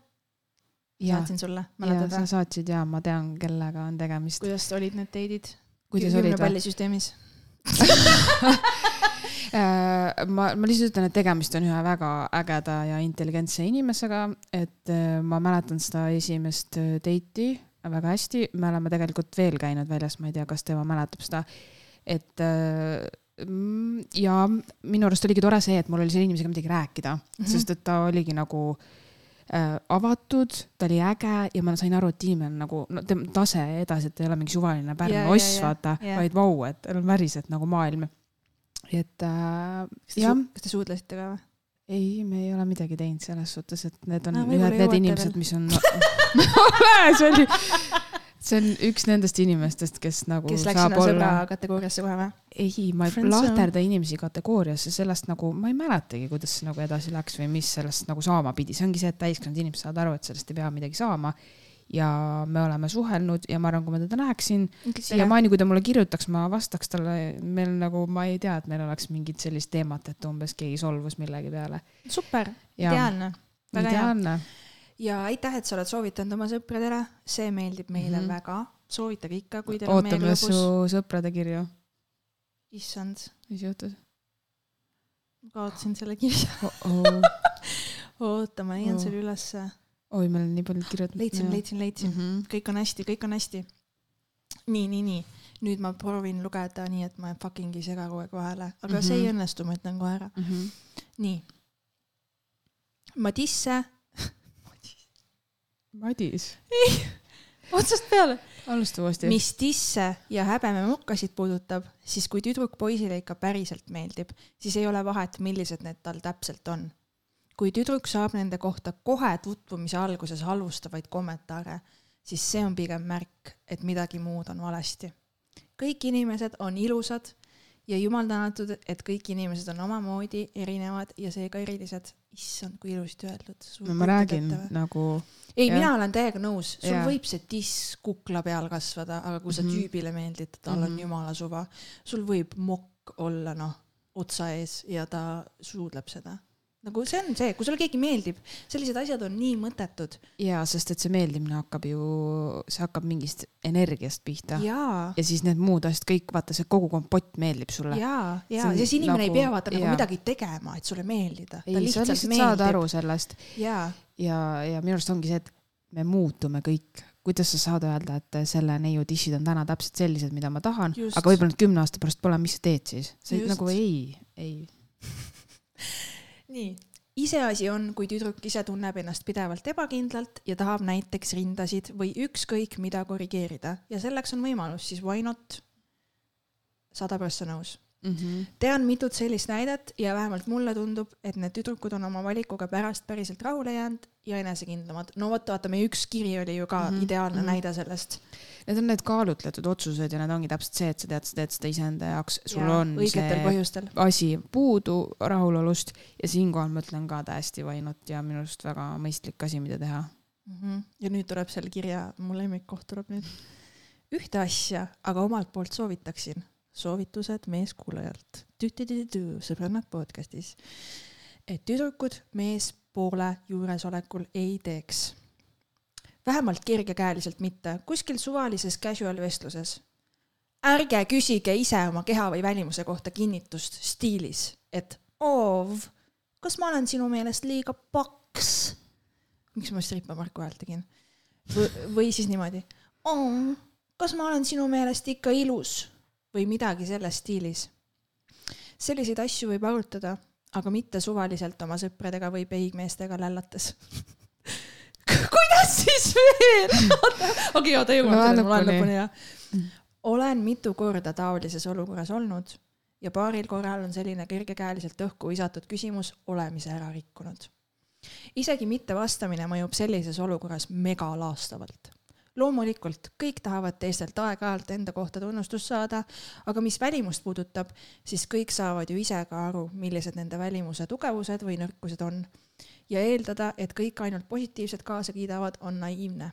Speaker 1: ja,
Speaker 2: saatsin sulle, mäletad
Speaker 1: sa
Speaker 2: või?
Speaker 1: saatsid ja ma tean, kellega on tegemist.
Speaker 2: kuidas olid need date'id?
Speaker 1: kuidas olid või?
Speaker 2: pallisüsteemis?
Speaker 1: Äh, ma, ma lihtsalt ütlen, et tegemist on ühe väga ägeda ja intelligentse inimesega, et äh, ma mäletan seda esimest äh, date'i väga hästi, me oleme tegelikult veel käinud väljas, ma ei tea, kas tema mäletab seda, et ja minu arust oligi tore see, et mul oli selle inimesega midagi rääkida mm. -hmm. sest et ta oligi nagu äh, avatud, ta oli äge ja ma sain aru, et inimene on nagu no, tema tase edasi, et ta ei ole mingi suvaline Pärnu
Speaker 2: Jaa,
Speaker 1: oss,
Speaker 2: jaa,
Speaker 1: vaata
Speaker 2: jaa.,
Speaker 1: vaid vau, et tal on päriselt nagu maailm. et äh, jah,
Speaker 2: kas te suudlesite ka või?
Speaker 1: ei, me ei ole midagi teinud selles suhtes, et need on
Speaker 2: Ah,
Speaker 1: ah, ühed need inimesed, mis on ole, see oli, see on üks nendest inimestest, kes nagu
Speaker 2: kes läks sinna sõbra
Speaker 1: olla,
Speaker 2: kategooriasse kohe või?
Speaker 1: ei, ma ei
Speaker 2: Friend zone.
Speaker 1: lahterda inimesi kategooriasse, sellest nagu ma ei mäletagi, kuidas see nagu edasi läks või mis sellest nagu saama pidi, see ongi see, et täiskasvanud inimesed saavad aru, et sellest ei pea midagi saama. ja me oleme suhelnud ja ma arvan, kui ma teda näeksin, siiamaani, kui ta mulle kirjutaks, ma vastaks talle, meil nagu ma ei tea, et meil oleks mingit sellist teemat, et umbes keegi solvus millegi peale.
Speaker 2: super, ideaalne, väga hea. Ja aitäh, et sa oled soovitanud oma sõpradele, see meeldib meile mm. -hmm. väga. soovitage ikka, kui teil on meel
Speaker 1: ootame su sõprade kirju.
Speaker 2: issand,
Speaker 1: mis juhtus?
Speaker 2: kaotasin selle kirja.
Speaker 1: oh..
Speaker 2: oota, ma leian
Speaker 1: Oh.
Speaker 2: selle ülesse.
Speaker 1: oi, meil on nii palju kirjutatud.
Speaker 2: leidsin, leidsin, leidsin mm. -hmm. kõik on hästi, kõik on hästi. nii, nii, nii. nüüd ma proovin lugeda nii, et ma fucking ei sega kogu aeg vahele, aga mm -hmm. see ei
Speaker 1: Mhm.
Speaker 2: õnnestu, ma ütlen kohe ära.
Speaker 1: Mhm.
Speaker 2: nii. Madisse,
Speaker 1: Madis,
Speaker 2: otsast peale.
Speaker 1: alusta uuesti.
Speaker 2: mis tisse ja häbememukkasid puudutab, siis kui tüdruk poisile ikka päriselt meeldib, siis ei ole vahet, millised need tal täpselt on. kui tüdruk saab nende kohta kohe tutvumise alguses halvustavaid kommentaare, siis see on pigem märk, et midagi muud on valesti. kõik inimesed on ilusad ja jumal tänatud, et kõik inimesed on omamoodi erinevad ja seega erilised. issand, kui ilusti öeldud.
Speaker 1: no ma räägin nagu,
Speaker 2: ei, mina olen täiega nõus, sul
Speaker 1: Jaa.
Speaker 2: võib see tiss kukla peal kasvada, aga kui sa
Speaker 1: Mhm.
Speaker 2: tüübile meeldid, tal on
Speaker 1: Mhm.
Speaker 2: jumala suva, sul võib mokk olla noh, otsa ees ja ta suudleb seda. Nagu see on see, kui sulle keegi meeldib, sellised asjad on nii mõttetud.
Speaker 1: jaa, sest et see meeldimine hakkab ju, see hakkab mingist energiast pihta. ja siis need muud asjad kõik, vaata see kogu kompott meeldib sulle.
Speaker 2: jaa,
Speaker 1: on
Speaker 2: siis inimene
Speaker 1: nagu-
Speaker 2: ei pea vaata nagu
Speaker 1: jaa.
Speaker 2: midagi tegema, et sulle meeldida.
Speaker 1: ei, sa lihtsalt saad aru sellest
Speaker 2: jaa,
Speaker 1: ja, ja minu arust ongi see, et me muutume kõik. kuidas sa saad öelda, et selle neiu dissid on täna täpselt sellised, mida ma tahan, aga võib-olla nad kümne aasta pärast pole, mis sa teed siis? sa nagu ei, ei.
Speaker 2: nii. iseasi on, kui tüdruk ise tunneb ennast pidevalt ebakindlalt ja tahab näiteks rindasid või ükskõik mida korrigeerida ja selleks on võimalus, siis why not? sada prossa nõus.
Speaker 1: Mm -hmm.
Speaker 2: tean mitut sellist näidet ja vähemalt mulle tundub, et need tüdrukud on oma valikuga pärast päriselt rahule jäänud ja enesekindlamad. no vot, vaata, meie üks kiri oli ju ka mm -hmm. ideaalne mm. -hmm. näide sellest.
Speaker 1: Need on need kaalutletud otsused ja need ongi täpselt see, et sa tead, sa teed seda iseenda jaoks, sul
Speaker 2: Ja
Speaker 1: on see
Speaker 2: põhjustel.
Speaker 1: asi puudu rahulolust ja siinkohal ma ütlen ka täiesti vainot ja minu arust väga mõistlik asi, mida teha.
Speaker 2: mm. -hmm. ja nüüd tuleb selle kirja, mu lemmikkoht tuleb nüüd. ühte asja aga omalt poolt soovitaksin, soovitused meeskuulajalt. sõbrannad podcastis. et tüdrukud meespoole juuresolekul ei teeks. vähemalt kergekäeliselt mitte, kuskil suvalises casual vestluses. ärge küsige ise oma keha või välimuse kohta kinnitust stiilis, et oov, kas ma olen sinu meelest liiga paks miks ma stripa Marku häält tegin? või siis niimoodi, kas ma olen sinu meelest ikka ilus või midagi selles stiilis. selliseid asju võib arutada, aga mitte suvaliselt oma sõpradega või peigmeestega lällates. kuidas siis veel? okei, oota, selleni, ma loen
Speaker 1: lõpuni.
Speaker 2: jah. olen mitu korda taolises olukorras olnud ja paaril korral on selline kergekäeliselt õhku visatud küsimus olemise ära rikkunud isegi mitte vastamine mõjub sellises olukorras megalaastavalt. Loomulikult kõik tahavad teistelt aeg-ajalt enda kohta tunnustust saada, aga mis välimust puudutab, siis kõik saavad ju ise ka aru, millised nende välimuse tugevused või nõrkused on. ja eeldada, et kõik ainult positiivset kaasa kiidavad, on naiivne.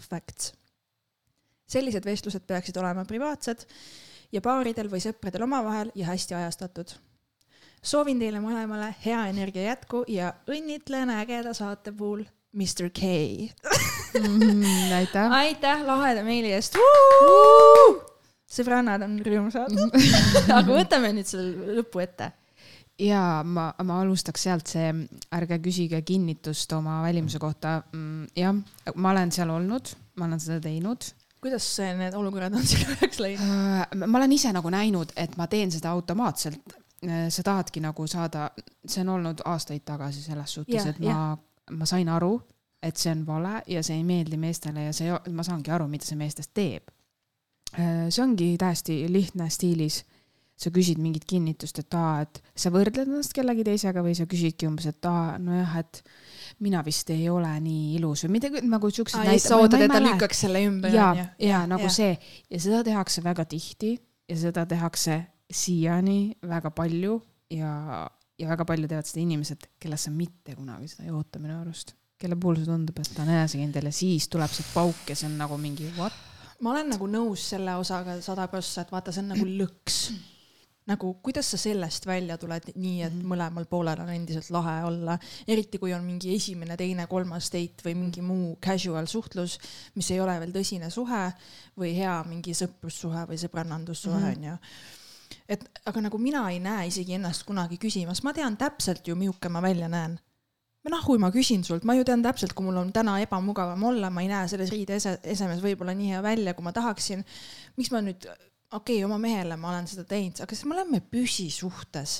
Speaker 2: Facts. sellised vestlused peaksid olema privaatsed ja paaridel või sõpradel omavahel ja hästi ajastatud soovin teile mõlemale hea energia jätku ja õnnitlen ägeda saate puhul Mr K.
Speaker 1: Mhm, aitäh.
Speaker 2: aitäh laheda meili eest. sõbrannad on rõõmsad. aga võtame nüüd selle lõpu ette.
Speaker 1: ja ma, ma alustaks sealt see, ärge küsige kinnitust oma välimuse kohta. jah, ma olen seal olnud, ma olen seda teinud.
Speaker 2: kuidas see- need olukorrad on sinu jaoks läinud?
Speaker 1: ma olen ise nagu näinud, et ma teen seda automaatselt. sa tahadki nagu saada, see on olnud aastaid tagasi selles suhtes, et ma, ma sain aru, et see on vale ja see ei meeldi meestele ja see, ma saangi aru, mida see meestest teeb. see ongi täiesti lihtne stiilis sa küsid mingit kinnitust, et aa, et sa võrdled ennast kellegi teisega või sa küsidki umbes, et aa, nojah, et mina vist ei ole nii ilus või midagi nagu siuksed
Speaker 2: ja siis sa ootad, et ta. lükkaks selle ümber,
Speaker 1: ja
Speaker 2: onju.,
Speaker 1: ja nagu
Speaker 2: ja.
Speaker 1: see ja seda tehakse väga tihti ja seda tehakse siiani väga palju ja, ja väga palju teevad seda inimesed, kellest sa mitte kunagi seda ei oota minu arust, kelle puhul see tundub, et ta on enesekindel ja siis tuleb see pauk ja see on nagu mingi what.
Speaker 2: ma olen nagu nõus selle osaga sada prossa, et vaata, see on nagu lõks. nagu kuidas sa sellest välja tuled nii, et
Speaker 1: Mhm.
Speaker 2: mõlemal poolel on endiselt lahe olla, eriti kui on mingi esimene, teine, kolmas date või mingi muu casual suhtlus, mis ei ole veel tõsine suhe või hea mingi sõprussuhe või sõbrannandussuhe
Speaker 1: Mhm.
Speaker 2: onju. et aga nagu mina ei näe isegi ennast kunagi küsimas, ma tean täpselt ju, milline ma välja näen. Nahui ma küsin sult, ma ju tean täpselt, kui mul on täna ebamugavam olla, ma ei näe selles riide ese- esemes võib-olla nii hea välja, kui ma tahaksin. miks ma nüüd, okei okay,, oma mehele ma olen seda teinud, aga siis me oleme püsisuhtes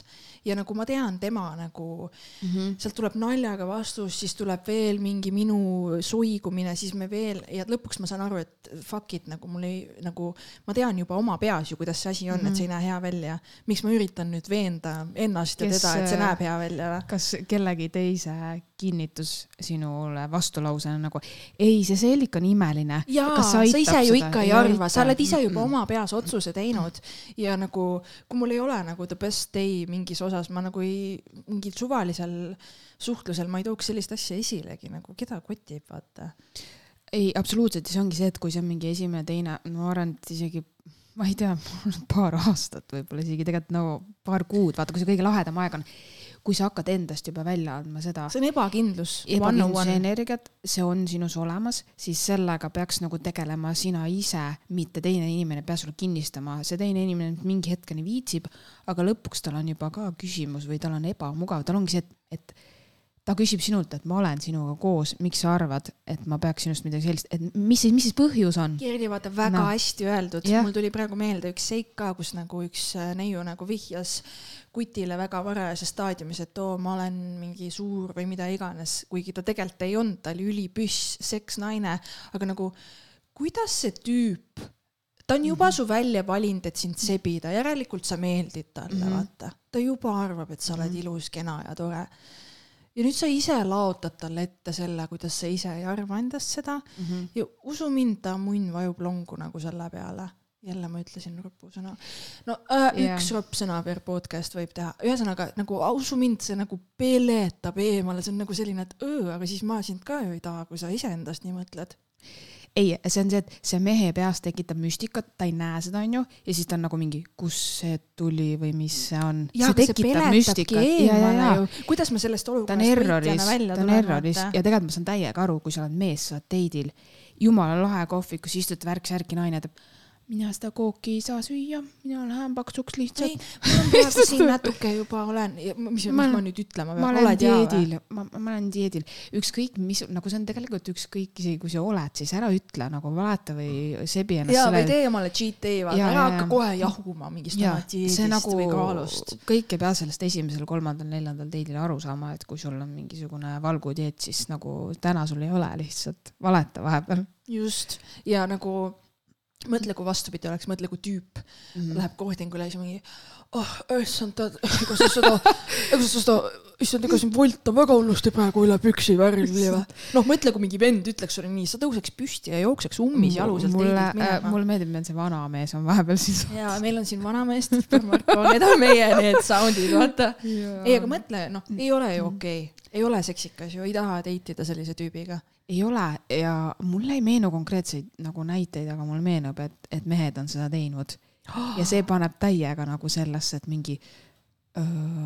Speaker 2: ja nagu ma tean tema nagu
Speaker 1: mm. -hmm.
Speaker 2: sealt tuleb naljaga vastus, siis tuleb veel mingi minu suigumine, siis me veel ja lõpuks ma saan aru, et fuck it nagu mul ei nagu ma tean juba oma peas ju, kuidas see asi on mm, -hmm. et see ei näe hea välja. miks ma üritan nüüd veenda ennast ja
Speaker 1: Kes,
Speaker 2: teda, et see
Speaker 1: äh,
Speaker 2: näeb hea välja
Speaker 1: kas kellegi teise kinnitus sinule vastulausena nagu ei, see seelik on imeline.
Speaker 2: jaa, sa ise ju ikka ei
Speaker 1: Ei
Speaker 2: arva, sa oled ise juba
Speaker 1: Mm-mm.
Speaker 2: oma peas otsuse teinud ja nagu, kui mul ei ole nagu the best day mingis osas, ma nagu ei, mingil suvalisel suhtlusel ma ei tooks sellist asja esilegi nagu, keda kotib, vaata.
Speaker 1: ei, absoluutselt. See ongi see, et kui see on mingi esimene, teine, ma arvan, et isegi ma ei tea, paar aastat võib-olla isegi. Tegelikult no paar kuud, vaata, kui see kõige lahedam aeg on, kui sa hakkad endast juba välja andma seda
Speaker 2: see on ebakindlus.
Speaker 1: ebakindluse energiat, see on sinus olemas, siis sellega peaks nagu tegelema sina ise, mitte teine inimene ei pea sulle kinnistama, see teine inimene mingi hetkeni viitsib, aga lõpuks tal on juba ka küsimus või tal on ebamugav, tal ongi see, et, et ta küsib sinult, et ma olen sinuga koos, miks sa arvad, et ma peaks sinust midagi sellist, et mis siis, mis siis põhjus on?
Speaker 2: Kirdi vaata väga
Speaker 1: No.
Speaker 2: hästi öeldud
Speaker 1: Jah.
Speaker 2: mul tuli praegu meelde üks seik ka, kus nagu üks äh, neiu nagu vihjas kutile väga varajases staadiumis, et oo, ma olen mingi suur või mida iganes, kuigi ta tegelikult ei olnud, ta oli ülipüss, seksnaine, aga nagu kuidas see tüüp, ta on juba mm -hmm. su välja valinud, et sind sebida, järelikult sa meeldid talle mm. -hmm. vaata. ta juba arvab, et sa oled mm. -hmm. ilus, kena ja tore. Ja nüüd sa ise laotad talle ette selle, kuidas sa ise ei arva endast seda ja usu mind, ta munn vajub longu nagu selle peale. jälle ma ütlesin rõpusõna. no äh,
Speaker 1: Jah.
Speaker 2: üks rõppsõna per podcast võib teha, ühesõnaga nagu usu mind, see nagu peletab eemale, see on nagu selline, et öö, aga siis ma sind ka ju ei taha, kui sa iseendast nii mõtled.
Speaker 1: ei, see on see, et see mehe peas tekitab müstikat, ta ei näe seda, onju, ja siis ta on nagu mingi, kust see tuli või mis see on.
Speaker 2: kuidas ma sellest olukorrast võitjana välja
Speaker 1: ta on
Speaker 2: tulen,
Speaker 1: erroris ja tegelikult ma saan täiega aru, kui sa oled mees, sa oled date'il, jumala lahe kohvikus, istud värk-särki, naine teeb, mina seda kooki ei saa süüa, mina lähen paksuks
Speaker 2: ei
Speaker 1: lihtsalt.,
Speaker 2: ma olen praegu siin natuke juba olen, mis, mis
Speaker 1: Ma-
Speaker 2: ma nüüd ütlema
Speaker 1: ma
Speaker 2: pean,
Speaker 1: olen
Speaker 2: hea või?
Speaker 1: dieedil, ma, ma olen dieedil, ükskõik mis, nagu see on tegelikult ükskõik isegi kui sa oled, siis ära ütle nagu valeta või sebi ennast
Speaker 2: jaa, või tee omale cheat day, vaata, ära hakka kohe jahuma mingist
Speaker 1: ja
Speaker 2: oma dieedist
Speaker 1: nagu
Speaker 2: või kaalust.
Speaker 1: kõik ei pea sellest esimesel, kolmandal, neljandal date'il aru saama, et kui sul on mingisugune valgudieet, siis nagu täna sul ei ole lihtsalt, valeta vahepeal.
Speaker 2: Just, ja nagu mõtle, kui vastupidi oleks, mõtle, kui tüüp
Speaker 1: mm.
Speaker 2: mm. läheb kohtingule ja siis mingi oh, issand, tead, ega sa seda, ega sa seda, issand, ega siin Wolt on väga hullusti praegu üle püksi värvi või. noh, mõtle, kui mingi vend ütleks sulle nii, sa tõuseks püsti ja jookseks ummis jalu sealt
Speaker 1: mulle äh, mulle meeldib, et see vanamees on vahepeal siis.
Speaker 2: ja meil on siin vanameest, Marko, need on meie need sound'id, vaata. ei, aga mõtle, noh, ei ole ju okei okay., ei ole seksikas ju, ei taha date ida sellise tüübiga.
Speaker 1: Ei ole ja mulle ei meenu konkreetseid nagu näiteid, aga mulle meenub, et, et mehed on seda teinud ja see paneb täiega nagu sellesse, et mingi,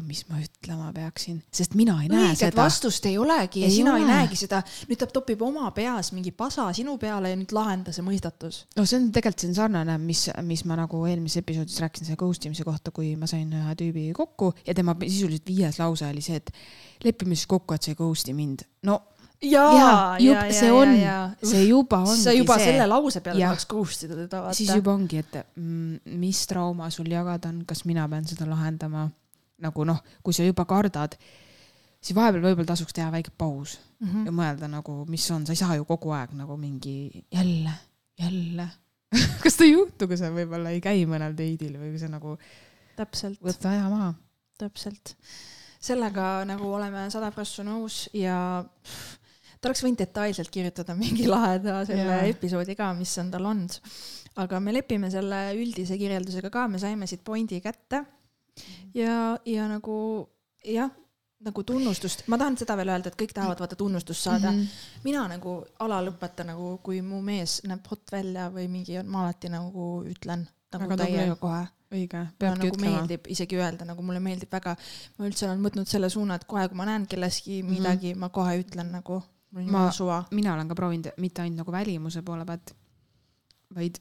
Speaker 1: mis ma ütlema peaksin, sest mina ei näe
Speaker 2: õiget
Speaker 1: seda.
Speaker 2: vastust ei olegi ja
Speaker 1: Ei
Speaker 2: sina ei
Speaker 1: ole.
Speaker 2: näegi seda, nüüd ta topib oma peas mingi pasa sinu peale ja nüüd lahenda see mõistatus.
Speaker 1: no see on tegelikult on sarnane, mis, mis ma nagu eelmises episoodis rääkisin selle ghost imise kohta, kui ma sain ühe tüübi kokku ja tema sisuliselt viies lause oli see, et lepime siis kokku, et sa ei ghost'i mind. no
Speaker 2: jaa,
Speaker 1: jaa, see on, see juba ongi
Speaker 2: sa juba
Speaker 1: see
Speaker 2: selle lause peale tahaks ghost ida teda
Speaker 1: siis juba ongi, et mm, mis trauma sul jagada on, kas mina pean seda lahendama nagu noh, kui sa juba kardad, siis vahepeal võib-olla tasuks teha väike paus
Speaker 2: Mhm.
Speaker 1: ja mõelda nagu, mis on, sa ei saa ju kogu aeg nagu mingi jälle, jälle. kas ta ei juhtu, kui sa võib-olla ei käi mõnel date'il või kui sa nagu
Speaker 2: täpselt,
Speaker 1: võta aja maha.
Speaker 2: täpselt. sellega nagu oleme sada prossa nõus ja pff, ta oleks võinud detailselt kirjutada mingi laheda selle
Speaker 1: Jaa.
Speaker 2: episoodi ka, mis on tal olnud. aga me lepime selle üldise kirjeldusega ka, me saime siit pointi kätte. ja, ja nagu jah, nagu tunnustust, ma tahan seda veel öelda, et kõik tahavad vaata tunnustust saada mm. -hmm. mina nagu alalõpetan nagu, kui mu mees näeb hot välja või mingi, ma alati nagu ütlen nagu täiega kohe.
Speaker 1: õige, peabki
Speaker 2: nagu
Speaker 1: ütlema.
Speaker 2: meeldib isegi öelda, nagu mulle meeldib väga, ma üldse olen võtnud selle suuna, et kohe, kui ma näen kelleski midagi mm, -hmm. ma kohe ütlen nagu, on
Speaker 1: Ma- mina olen ka proovinud mitte ainult nagu välimuse poole pealt, vaid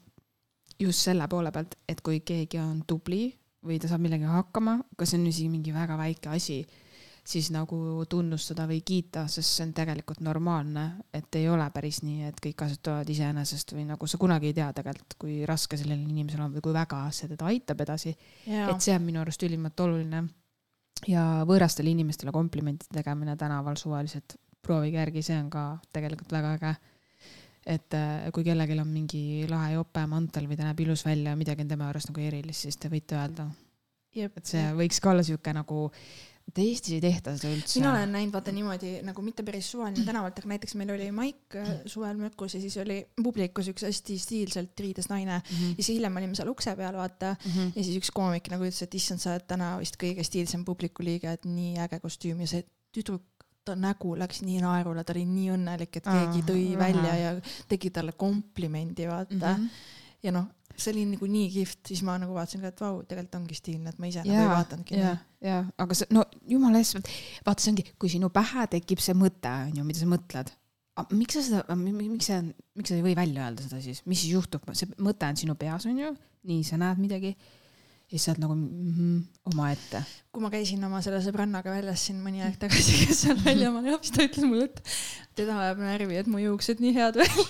Speaker 1: just selle poole pealt, et kui keegi on tubli või ta saab millegagi hakkama, kas see on isegi mingi väga väike asi, siis nagu tunnustada või kiita, sest see on tegelikult normaalne, et ei ole päris nii, et kõik tulevad iseenesest või nagu sa kunagi ei tea tegelikult, kui raske sellel inimesel on või kui väga see teda aitab edasi. et see on minu arust ülimalt oluline. ja võõrastele inimestele komplimentide tegemine tänaval suvaliselt, proovige järgi, see on ka tegelikult väga äge et äh, kui kellelgi on mingi lahe jope mantel või ta näeb ilus välja ja midagi on tema juures nagu erilist, siis te võite öelda. et see võiks ka olla sihuke nagu, et Eestis ei tehta seda üldse.
Speaker 2: mina olen näinud vaata niimoodi nagu mitte päris suvaline tänavalt, aga näiteks meil oli maik äh, suvel mökus ja siis oli publikus üks hästi stiilselt riides naine mm -hmm. ja siis hiljem olime seal ukse peal vaata mm -hmm. ja siis üks koomik nagu ütles, et issand, sa oled täna vist kõige stiilsem publiku liige, et nii äge kostüüm ja see tüdruk ta nägu läks nii naerule, ta oli nii õnnelik, et keegi tõi ah, välja ja tegi talle komplimendi, vaata mm. -hmm. ja noh, see oli nagu nii kihvt, siis ma nagu vaatasin ka, et vau, tegelikult ongi stiilne, et ma ise ja, nagu ei vaadanudki.
Speaker 1: ja, ja, aga see, no jumala eest, vaata, see ongi, kui sinu pähe tekib see mõte, on ju, mida sa mõtled. miks sa seda, miks sa, miks sa ei või välja öelda seda siis, mis siis juhtub, see mõte on sinu peas, on ju, nii sa näed midagi siis sa oled nagu mm -hmm, omaette.
Speaker 2: kui ma käisin oma selle sõbrannaga väljas siin mõni aeg tagasi, kes seal väljamaal elab, siis ta ütles mulle, et teda ajab närvi, et mu juuksed nii head välja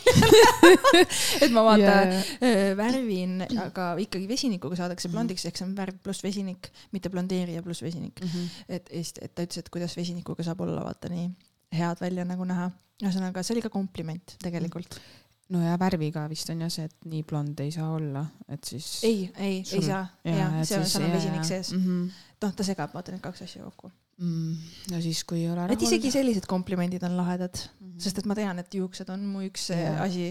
Speaker 2: et ma vaata yeah. värvin, aga ikkagi vesinikuga saadakse mhm. blondiks, ehk see on värv pluss vesinik, mitte blondeerija pluss vesinik mm. -hmm. et, et ta ütles, et kuidas vesinikuga saab olla vaata nii head välja nagu näha. ühesõnaga, see oli ka kompliment tegelikult mm. -hmm
Speaker 1: no ja värviga vist on jah see, et nii blond ei saa olla, et siis.
Speaker 2: ei, ei, ei saa ja, ja seal, on vesinik sees mm. -hmm. noh, ta segab vaata need kaks asja kokku
Speaker 1: mm,. no siis, kui ei ole
Speaker 2: rahul. et isegi sellised komplimendid on lahedad mm, -hmm. sest et ma tean, et juuksed on mu üks ja. asi,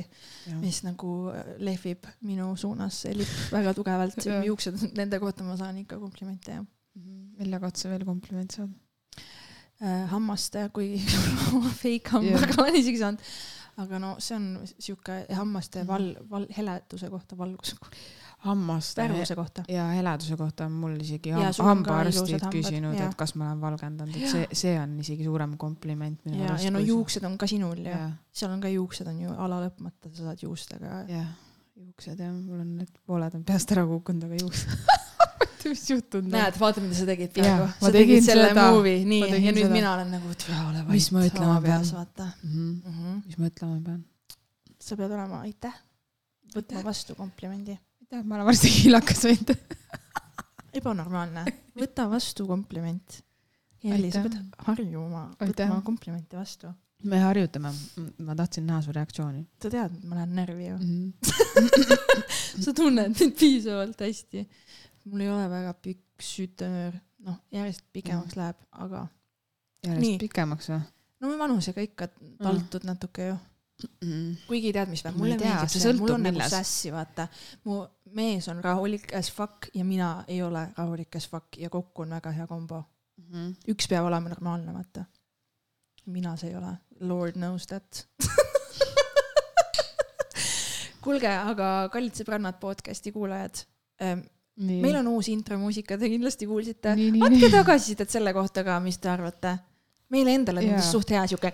Speaker 2: mis nagu äh, lehvib minu suunas, see lipp väga tugevalt juuksed, nende kohta ma saan ikka komplimente jah mm
Speaker 1: -hmm.. mille kohta sa veel komplimente saad
Speaker 2: äh,? hammaste, kui fake hambaga olen isegi saanud aga no see on sihuke hammaste mhm. val, val, heleduse kohta, valguse kohta.
Speaker 1: hammaste.
Speaker 2: värvuse kohta.
Speaker 1: ja heleduse kohta on mul isegi ham, hambaarstid küsinud, et kas ma olen valgendanud, et see, see on isegi suurem kompliment
Speaker 2: minu arust. ja no juuksed on ka sinul ja, ja. seal on ka juuksed on ju ala lõpmata, sa saad juustega.
Speaker 1: jah, juuksed jah, mul on need pooled on peast ära kukkunud, aga juuksed mis juhtunud
Speaker 2: on. näed, vaata, mida sa tegid praegu. sa tegid selle seda. movie, nii, ja nüüd seda. mina olen nagu, et ole vait.
Speaker 1: mis ma ütlema pean? vaata mm. -hmm. Mm -hmm. mis ma ütlema pean?
Speaker 2: sa pead olema, aitäh, võtma vastu komplimendi.
Speaker 1: aitäh, ma olen varsti kiilakas võinud
Speaker 2: ebanormaalne, võta vastu kompliment. Jeli, sa pead harjuma võtma komplimenti vastu
Speaker 1: me harjutame, ma tahtsin näha su reaktsiooni.
Speaker 2: sa tead, ma lähen närvi ju mm. -hmm. sa tunned mind piisavalt hästi mul ei ole väga pikk sütenöör, noh, järjest pikemaks mm. läheb, aga.
Speaker 1: järjest nii. pikemaks või?
Speaker 2: no vanusega ikka taltud mm. natuke ju mm.. kuigi tead, mis või, mulle
Speaker 1: meeldib see,
Speaker 2: mul
Speaker 1: on
Speaker 2: nagu sässi, vaata. mu mees on rahulik as fuck ja mina ei ole rahulik as fuck ja kokku on väga hea kombo mm. -hmm. üks peab olema normaalne, vaata. mina see ei ole, lord knows that kuulge, aga kallid sõbrannad, podcast'i kuulajad ähm, Nii. meil on uus intromuusika, te kindlasti kuulsite. andke tagasisidet selle kohta ka, mis te arvate. meile endale tundus suht hea siuke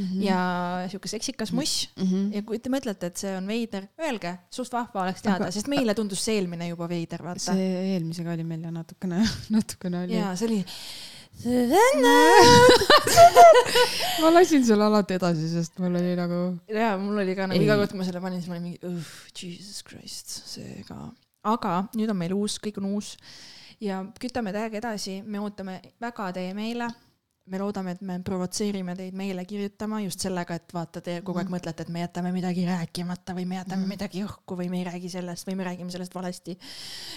Speaker 2: -hmm. ja siuke seksikas muss mm. -hmm. ja kui te mõtlete, et see on veider, öelge, suht vahva oleks teada aga..., sest meile tundus see eelmine juba veider, vaata.
Speaker 1: see eelmisega oli meil ja natukene, natukene oli.
Speaker 2: ja see oli
Speaker 1: ma lasin selle alati edasi, sest mul oli nagu.
Speaker 2: ja mul oli ka nagu iga kord, kui ma selle panin, siis ma olin mingi, jesus christ, see ka aga nüüd on meil uus, kõik on uus ja kütame täiega edasi, me ootame väga teie meile. me loodame, et me provotseerime teid meile kirjutama just sellega, et vaata, te kogu aeg mm. mõtlete, et me jätame midagi rääkimata või me jätame mm. midagi õhku või me ei räägi sellest või me räägime sellest valesti.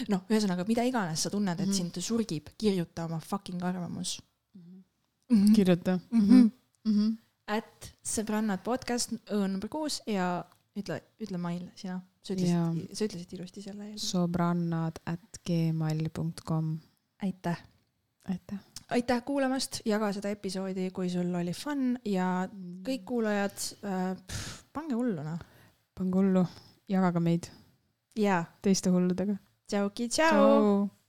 Speaker 2: noh, ühesõnaga, mida iganes sa tunned, et mm. sind surgib, kirjuta oma fucking arvamus
Speaker 1: mm. -hmm. kirjuta mm. -hmm.
Speaker 2: Mm -hmm. at sõbrannad podcast, õun number kuus ja ütle, ütle Mail, sina sa ütlesid, sa ütlesid ilusti selle.
Speaker 1: sõbrannad at gmail .com.
Speaker 2: aitäh.
Speaker 1: aitäh.
Speaker 2: aitäh kuulamast, jaga seda episoodi, kui sul oli fun ja kõik kuulajad äh,, pange hullu noh.
Speaker 1: pange hullu, jagage meid.
Speaker 2: jaa.
Speaker 1: teiste hulludega.
Speaker 2: tšauki, tšau, tšau..